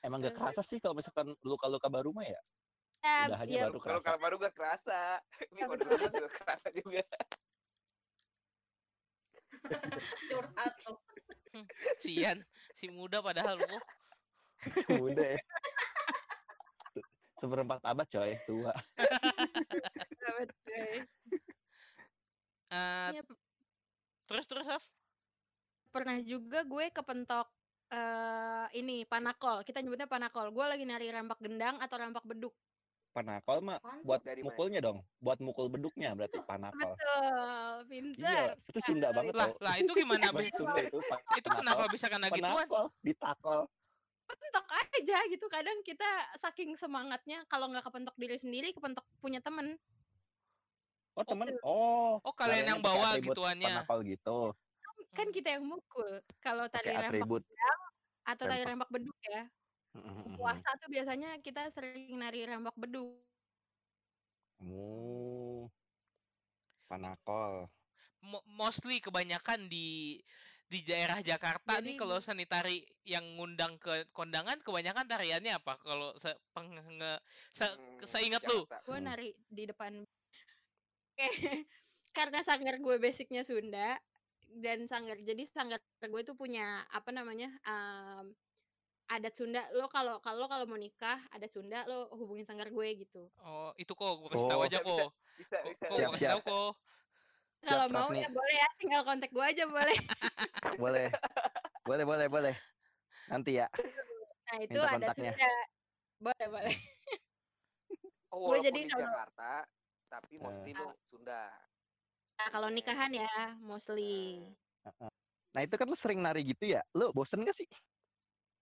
Emang gak kerasa sih kalau misalkan luka-luka baru mah ya? Ya, Udahannya ya, baru Kalau kerasa. kalau baru gak kerasa. Ini dulu juga kerasa juga. Curhat tuh. Sian, si muda padahal lo. Muda ya. Seperempat abad coy, tua. sahabat gue. Eh, Iya, terus terus Af? pernah juga gue kepentok eh ini panakol kita nyebutnya panakol gue lagi nari rampak gendang atau rampak beduk Panakol mah Apaan tuh? buat Dari mana? mukulnya dong, buat mukul beduknya berarti panakol. betul Iya, itu Sunda banget Lah, tau. lah itu gimana? Bahasa bi- Sunda itu itu kenapa bisa kena gituan? Panakol, ditakol. kepentok aja gitu kadang kita saking semangatnya kalau nggak kepentok diri sendiri kepentok punya temen Oh temen, Gitu. oh. Oh, kalian yang pakai bawa atribut gituannya. Panakol gitu. Kan kita yang mukul kalau tali Pakai rempak atribut. pedang atau tali Rempak. rempak beduk ya puasa tuh biasanya kita sering nari rempak beduk Oh. Panakol. Mo- mostly kebanyakan di di daerah Jakarta nih Jadi- kalau seni tari yang ngundang ke kondangan kebanyakan tariannya apa kalau se penge, se, Hmm, seingat lu gue nari di depan Oke, karena sanggar gue basicnya Sunda dan sanggar jadi sanggar gue tuh punya apa namanya em, adat Sunda lo kalau kalau kalau mau nikah adat Sunda lo hubungin sanggar gue gitu oh itu kok gue kasih tahu Oh. aja Bisa, kok Bisa, kok bisa. kok gua kasih tahu kok kalau mau ya boleh ya tinggal kontak gue aja boleh Boleh. boleh, boleh, boleh. Nanti ya. nah itu Minta adat kontaknya. Sunda boleh boleh Oh, Gue jadi di kalau- Jakarta, tapi Eh. mostly lu Sunda. Kalau nikahan ya mostly Nah itu kan lu sering nari gitu ya. Lu bosen gak sih?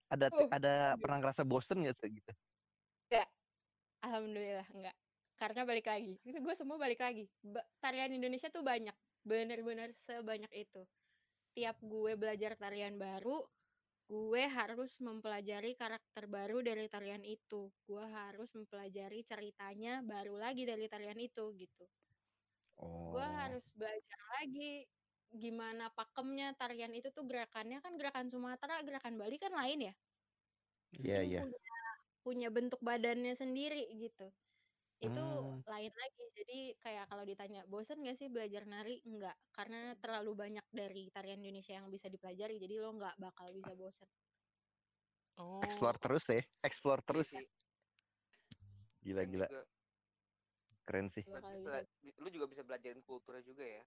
Ada Uh, ada pernah ngerasa bosen gak sih gitu? Alhamdulillah enggak. Karena balik lagi, itu gue semua balik lagi. Ba- tarian Indonesia tuh banyak, bener-bener sebanyak itu. Tiap gue belajar tarian baru, gue harus mempelajari karakter baru dari tarian itu. Gue harus mempelajari ceritanya baru lagi dari tarian itu gitu. Oh. Gue harus belajar lagi gimana pakemnya tarian itu tuh gerakannya kan gerakan Sumatera, gerakan Bali kan lain ya Iya, kan iya. punya punya bentuk badannya sendiri gitu. Itu Hmm. lain lagi. Jadi kayak kalau ditanya bosan gak sih belajar nari? Enggak, karena terlalu banyak dari tarian Indonesia yang bisa dipelajari. Jadi lo nggak bakal bisa bosan. oh Explore terus ya. Explore iya terus. sih. Gila, Dan gila. juga Keren sih. Bi- lu juga bisa belajarin kulturnya juga ya.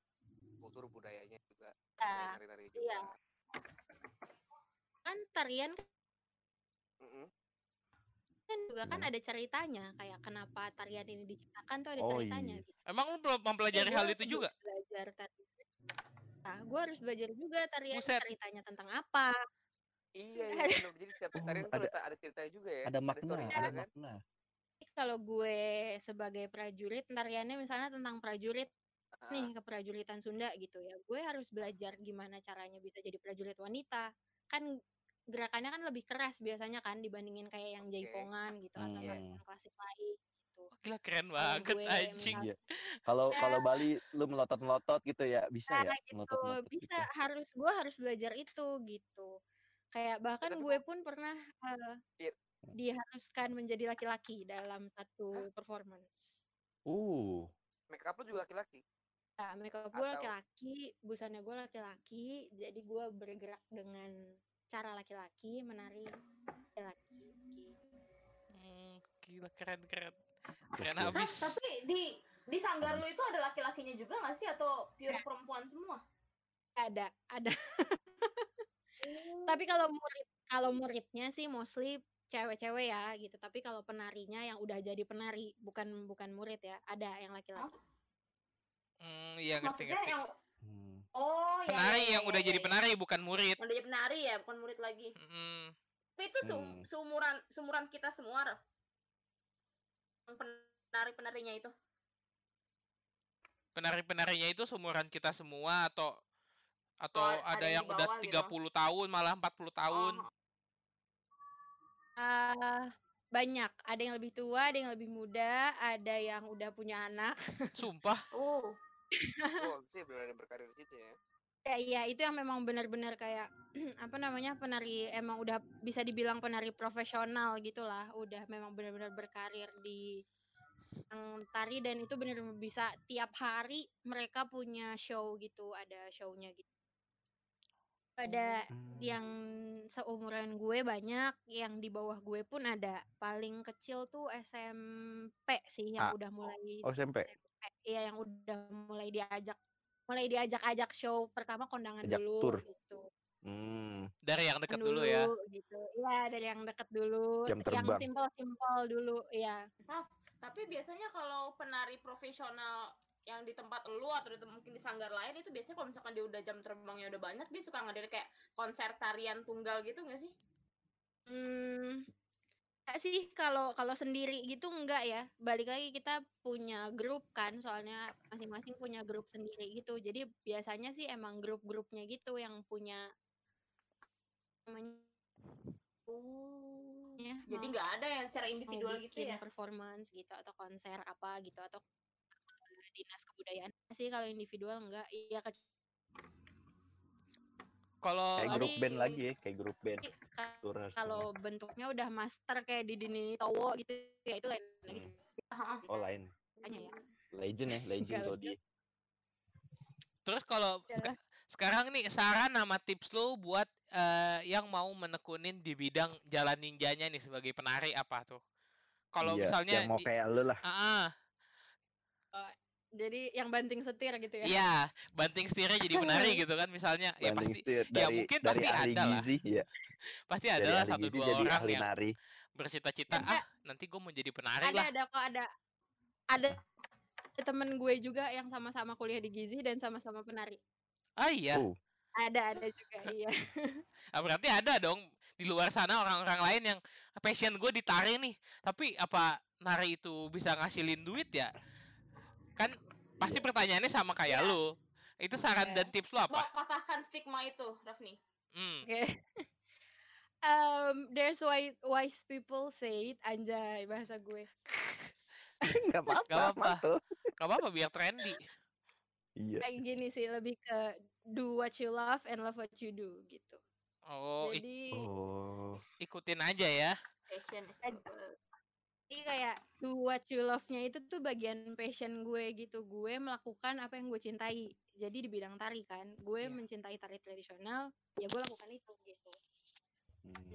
Kultur budayanya juga. Nah, Nari-nari iya. juga. kan tarian Mm-mm. kan juga kan Gimana? ada ceritanya. Kayak kenapa tarian ini diciptakan tuh ada Oh, ceritanya. iya. Gitu. emang lu belum Ya, mempelajari gue hal itu juga belajar tarian. Nah, gue harus belajar juga tarian Buset. ceritanya tentang apa. Iya, iya. Jadi setiap Oh, tarian tuh ada- ada, ada ceritanya juga ya. Ada makna, story ada juga kan. makna. Kalau gue sebagai prajurit, tariannya misalnya tentang prajurit Ah, nih keprajuritan Sunda gitu ya. Gue harus belajar gimana caranya bisa jadi prajurit wanita. Kan gerakannya kan lebih keras biasanya kan dibandingin kayak yang Oke. jaipongan gitu atau Hmm. tarian klasik lain gitu. Oh, gila keren banget gue anjing Iya. Kalau Ya. kalau Bali lu melotot-melotot gitu ya, bisa ya? Nah, gitu Melotot-melotot bisa gitu. harus gue harus belajar itu gitu. Kayak bahkan tapi gue pun pernah eh, Iya. Diharuskan menjadi laki-laki dalam satu performance. Uh. make up lu juga laki-laki. Nah, makeup gue Atau- laki-laki, busana gue laki-laki, jadi gue bergerak dengan cara laki-laki, menari laki-laki. Hmm, gila keren keren keren Gokil. habis Tapi di di sanggar lu itu ada laki-lakinya juga nggak sih atau pure perempuan semua? Ada, ada. Tapi kalau murid, kalau muridnya sih mostly cewek-cewek ya gitu. Tapi kalau penarinya yang udah jadi penari, bukan bukan murid ya, ada yang laki-laki. hmm, iya ngerti Maksudnya ngerti yang Hmm. oh ya, penari ya, yang ya, udah ya, jadi ya. penari bukan murid udah jadi penari ya, bukan murid lagi. Mm, Tapi itu se Hmm. seumuran seumuran kita semua. Raf. Yang penari-penarinya itu. penari-penarinya itu seumuran kita semua atau atau Oh, ada ada yang udah bawah gitu. 30 tahun malah 40 tahun Oh, Ah, banyak, ada yang lebih tua, ada yang lebih muda, ada yang udah punya anak. sumpah oh. Oh, berarti benar berkarir di situ ya. Ya iya, itu yang memang benar-benar kayak apa namanya penari emang udah bisa dibilang penari profesional gitulah, udah memang benar-benar berkarir di yang tari dan itu benar-benar bisa tiap hari mereka punya show gitu, ada show-nya gitu. Ada Hmm. yang seumuran gue banyak, yang di bawah gue pun ada. Paling kecil tuh SMP sih yang Ah, udah mulai Oh, SMP. Iya yang udah mulai diajak mulai diajak-ajak show pertama kondangan Ajak dulu tur. gitu. dari Hmm. yang deket dulu ya gitu. Iya, dari yang deket dulu, Jam yang terbang. simpel-simpel dulu, iya. Tapi biasanya kalau penari profesional yang di tempat lu atau di mungkin di sanggar lain itu biasanya kalau misalkan dia udah jam terbangnya udah banyak dia suka ngadain kayak konser tarian tunggal gitu nggak sih? Hmm, enggak sih kalau kalau sendiri gitu enggak ya. Balik lagi kita punya grup kan, soalnya masing-masing punya grup sendiri gitu. Jadi biasanya sih emang grup-grupnya gitu yang punya namanya Oh. ya Jadi nggak ada yang secara individual gitu ya? performance gitu atau konser apa gitu atau dinas kebudayaan sih kalau individual enggak iya ke- Kalau Kayak grup band lagi ya, kayak grup band. kalau bentuknya udah master kayak di Dini Towo gitu ya itu lain lagi Heeh. Oh lain. ya. Legend ya, legend Dodi. terus kalau Ya. seka- sekarang nih saran sama tips lu buat eh, yang mau menekunin di bidang jalan ninjanya nih sebagai penari apa tuh? Kalau Iya, misalnya yang mau di- kayak lu lah. Ah, ah, Jadi yang banting setir gitu ya. Iya, banting setirnya jadi penari gitu kan misalnya. Ya Banding pasti setir ya dari mungkin dari pasti ahli ada lah. ya. pasti ada lah satu dua jadi orang ahli yang nari. bercita-cita Ada. ah nanti gue mau jadi penari ada lah. ada kok ada ada temen gue juga yang sama-sama kuliah di Gizi dan sama-sama penari. Ah iya, Oh, Ada ada juga iya. Ah, berarti ada dong di luar sana orang-orang lain yang passion gue ditari nih. Tapi apa nari itu bisa ngasilin duit ya? Kan pasti pertanyaannya sama kayak Iya. lu. Itu saran Iya. dan tips lu apa? Patahkan stigma itu, Rafni. Hmm. Oke. Um, there's why wise people say it, anjay bahasa gue. nggak apa-apa, Nggak apa-apa. Gak apa-apa biar trendy. Iya. Kayak gini sih lebih ke do what you love and love what you do gitu. Oh, ik- Jadi Oh, ikutin aja ya. Jadi kayak do what you love-nya itu tuh bagian passion gue gitu. Gue melakukan apa yang gue cintai. Jadi di bidang tari kan, gue Iya. mencintai tari tradisional, ya gue lakukan itu gitu.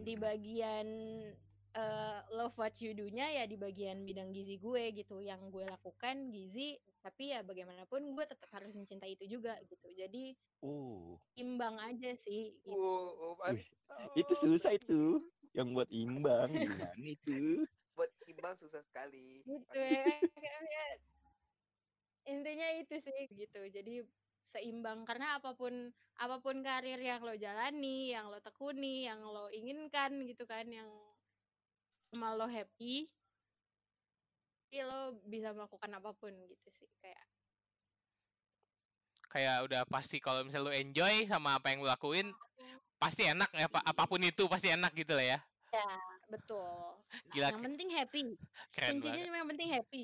Di hmm. bagian eh, love what you do-nya ya di bagian bidang gizi gue gitu. Yang gue lakukan gizi, tapi ya bagaimanapun gue tetap harus mencintai itu juga gitu. Jadi Oh, imbang aja sih gitu. Wow, Wih, itu susah itu. Yang buat imbang gimana itu? Buat imbang susah sekali. gitu. Ya kayak intinya itu sih gitu. Jadi seimbang. Karena apa pun apa pun karir yang lo jalani yang lo tekuni yang lo inginkan gitu kan yang sama lo happy lo bisa melakukan apa pun gitu sih kayak. Kayak udah pasti kalau misalnya lu enjoy sama apa yang lu lakuin, pasti enak ya apa apa pun itu pasti enak gitu lah ya. ya betul Gila yang penting happy keren kuncinya banget. yang penting happy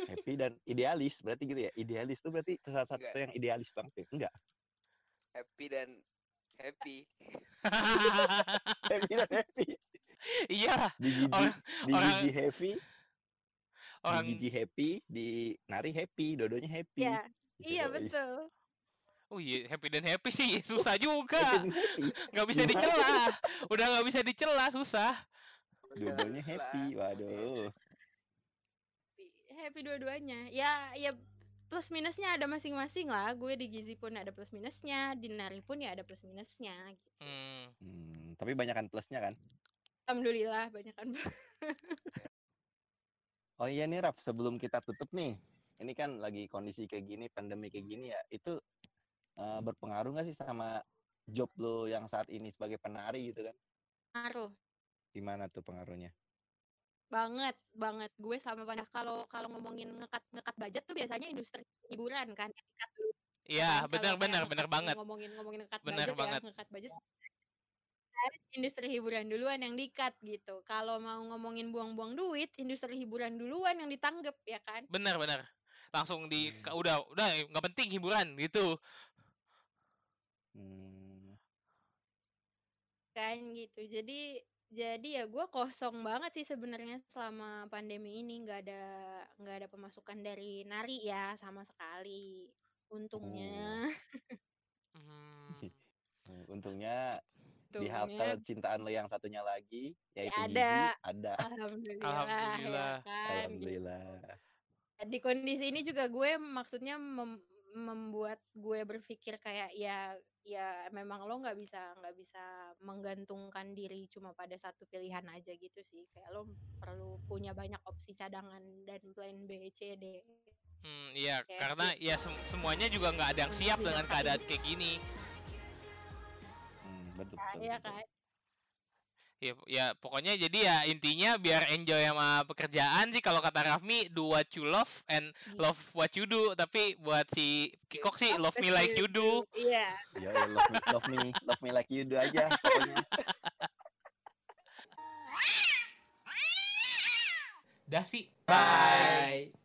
Happy dan idealis, berarti gitu ya. Idealis tuh berarti salah satu Enggak. yang idealis banget ya? Enggak. Happy dan happy. Happy dan happy. iya, Di gigi, orang di orang gigi happy, orang di gigi happy, di nari happy, dodonya happy. ya iya Yoi. betul Oh iya, happy dan happy sih susah juga. Nggak bisa dicela. Udah nggak bisa dicela, susah. Dodonya happy, waduh. happy dua-duanya ya ya plus minusnya ada masing-masing lah gue di gizi pun ada plus minusnya di nari pun ya ada plus minusnya gitu. Hmm. Hmm, tapi banyakan plusnya kan? alhamdulillah banyak kan Oh iya nih Raf, sebelum kita tutup nih, ini kan lagi kondisi kayak gini, pandemi kayak gini ya, itu eh, berpengaruh nggak sih sama job lo yang saat ini sebagai penari gitu kan? ngaruh Gimana tuh pengaruhnya? banget banget gue sama banyak kalau kalau ngomongin ngekat ngekat budget tuh biasanya industri hiburan kan yang ngekat dulu Iya. Kalau benar benar benar banget. ngomongin ngomongin ngekat Bener budget banget. ya ngekat budget industri hiburan duluan yang dikat gitu kalau mau ngomongin buang-buang duit industri hiburan duluan yang ditanggep ya kan Benar benar. Langsung di ka- udah udah nggak penting hiburan gitu. Hmm, kan gitu jadi jadi ya gue kosong banget sih sebenarnya selama pandemi ini nggak ada nggak ada pemasukan dari nari ya sama sekali untungnya Hmm. hmm, untungnya di halte untungnya cintaan lo yang satunya lagi, yaitu ada. gizi, ada. alhamdulillah, Alhamdulillah. ya kan gitu. Alhamdulillah. di kondisi ini juga gue maksudnya mem- membuat gue berpikir kayak ya ya memang lo nggak bisa nggak bisa menggantungkan diri cuma pada satu pilihan aja gitu sih kayak lo perlu punya banyak opsi cadangan dan plan B C D Hmm, iya, Kayak karena gitu. ya sem- semuanya juga nggak ada yang siap dengan keadaan kayak gini. Hmm, betul, Nah, betul, ya betul. kan Ya, ya pokoknya jadi ya intinya biar enjoy sama pekerjaan sih kalau kata Rafmi do what you love and love what you do tapi buat si Kikok sih love me like you do Iya. Ya, ya, love me, love me, love me like you do aja pokoknya. dah sih Bye.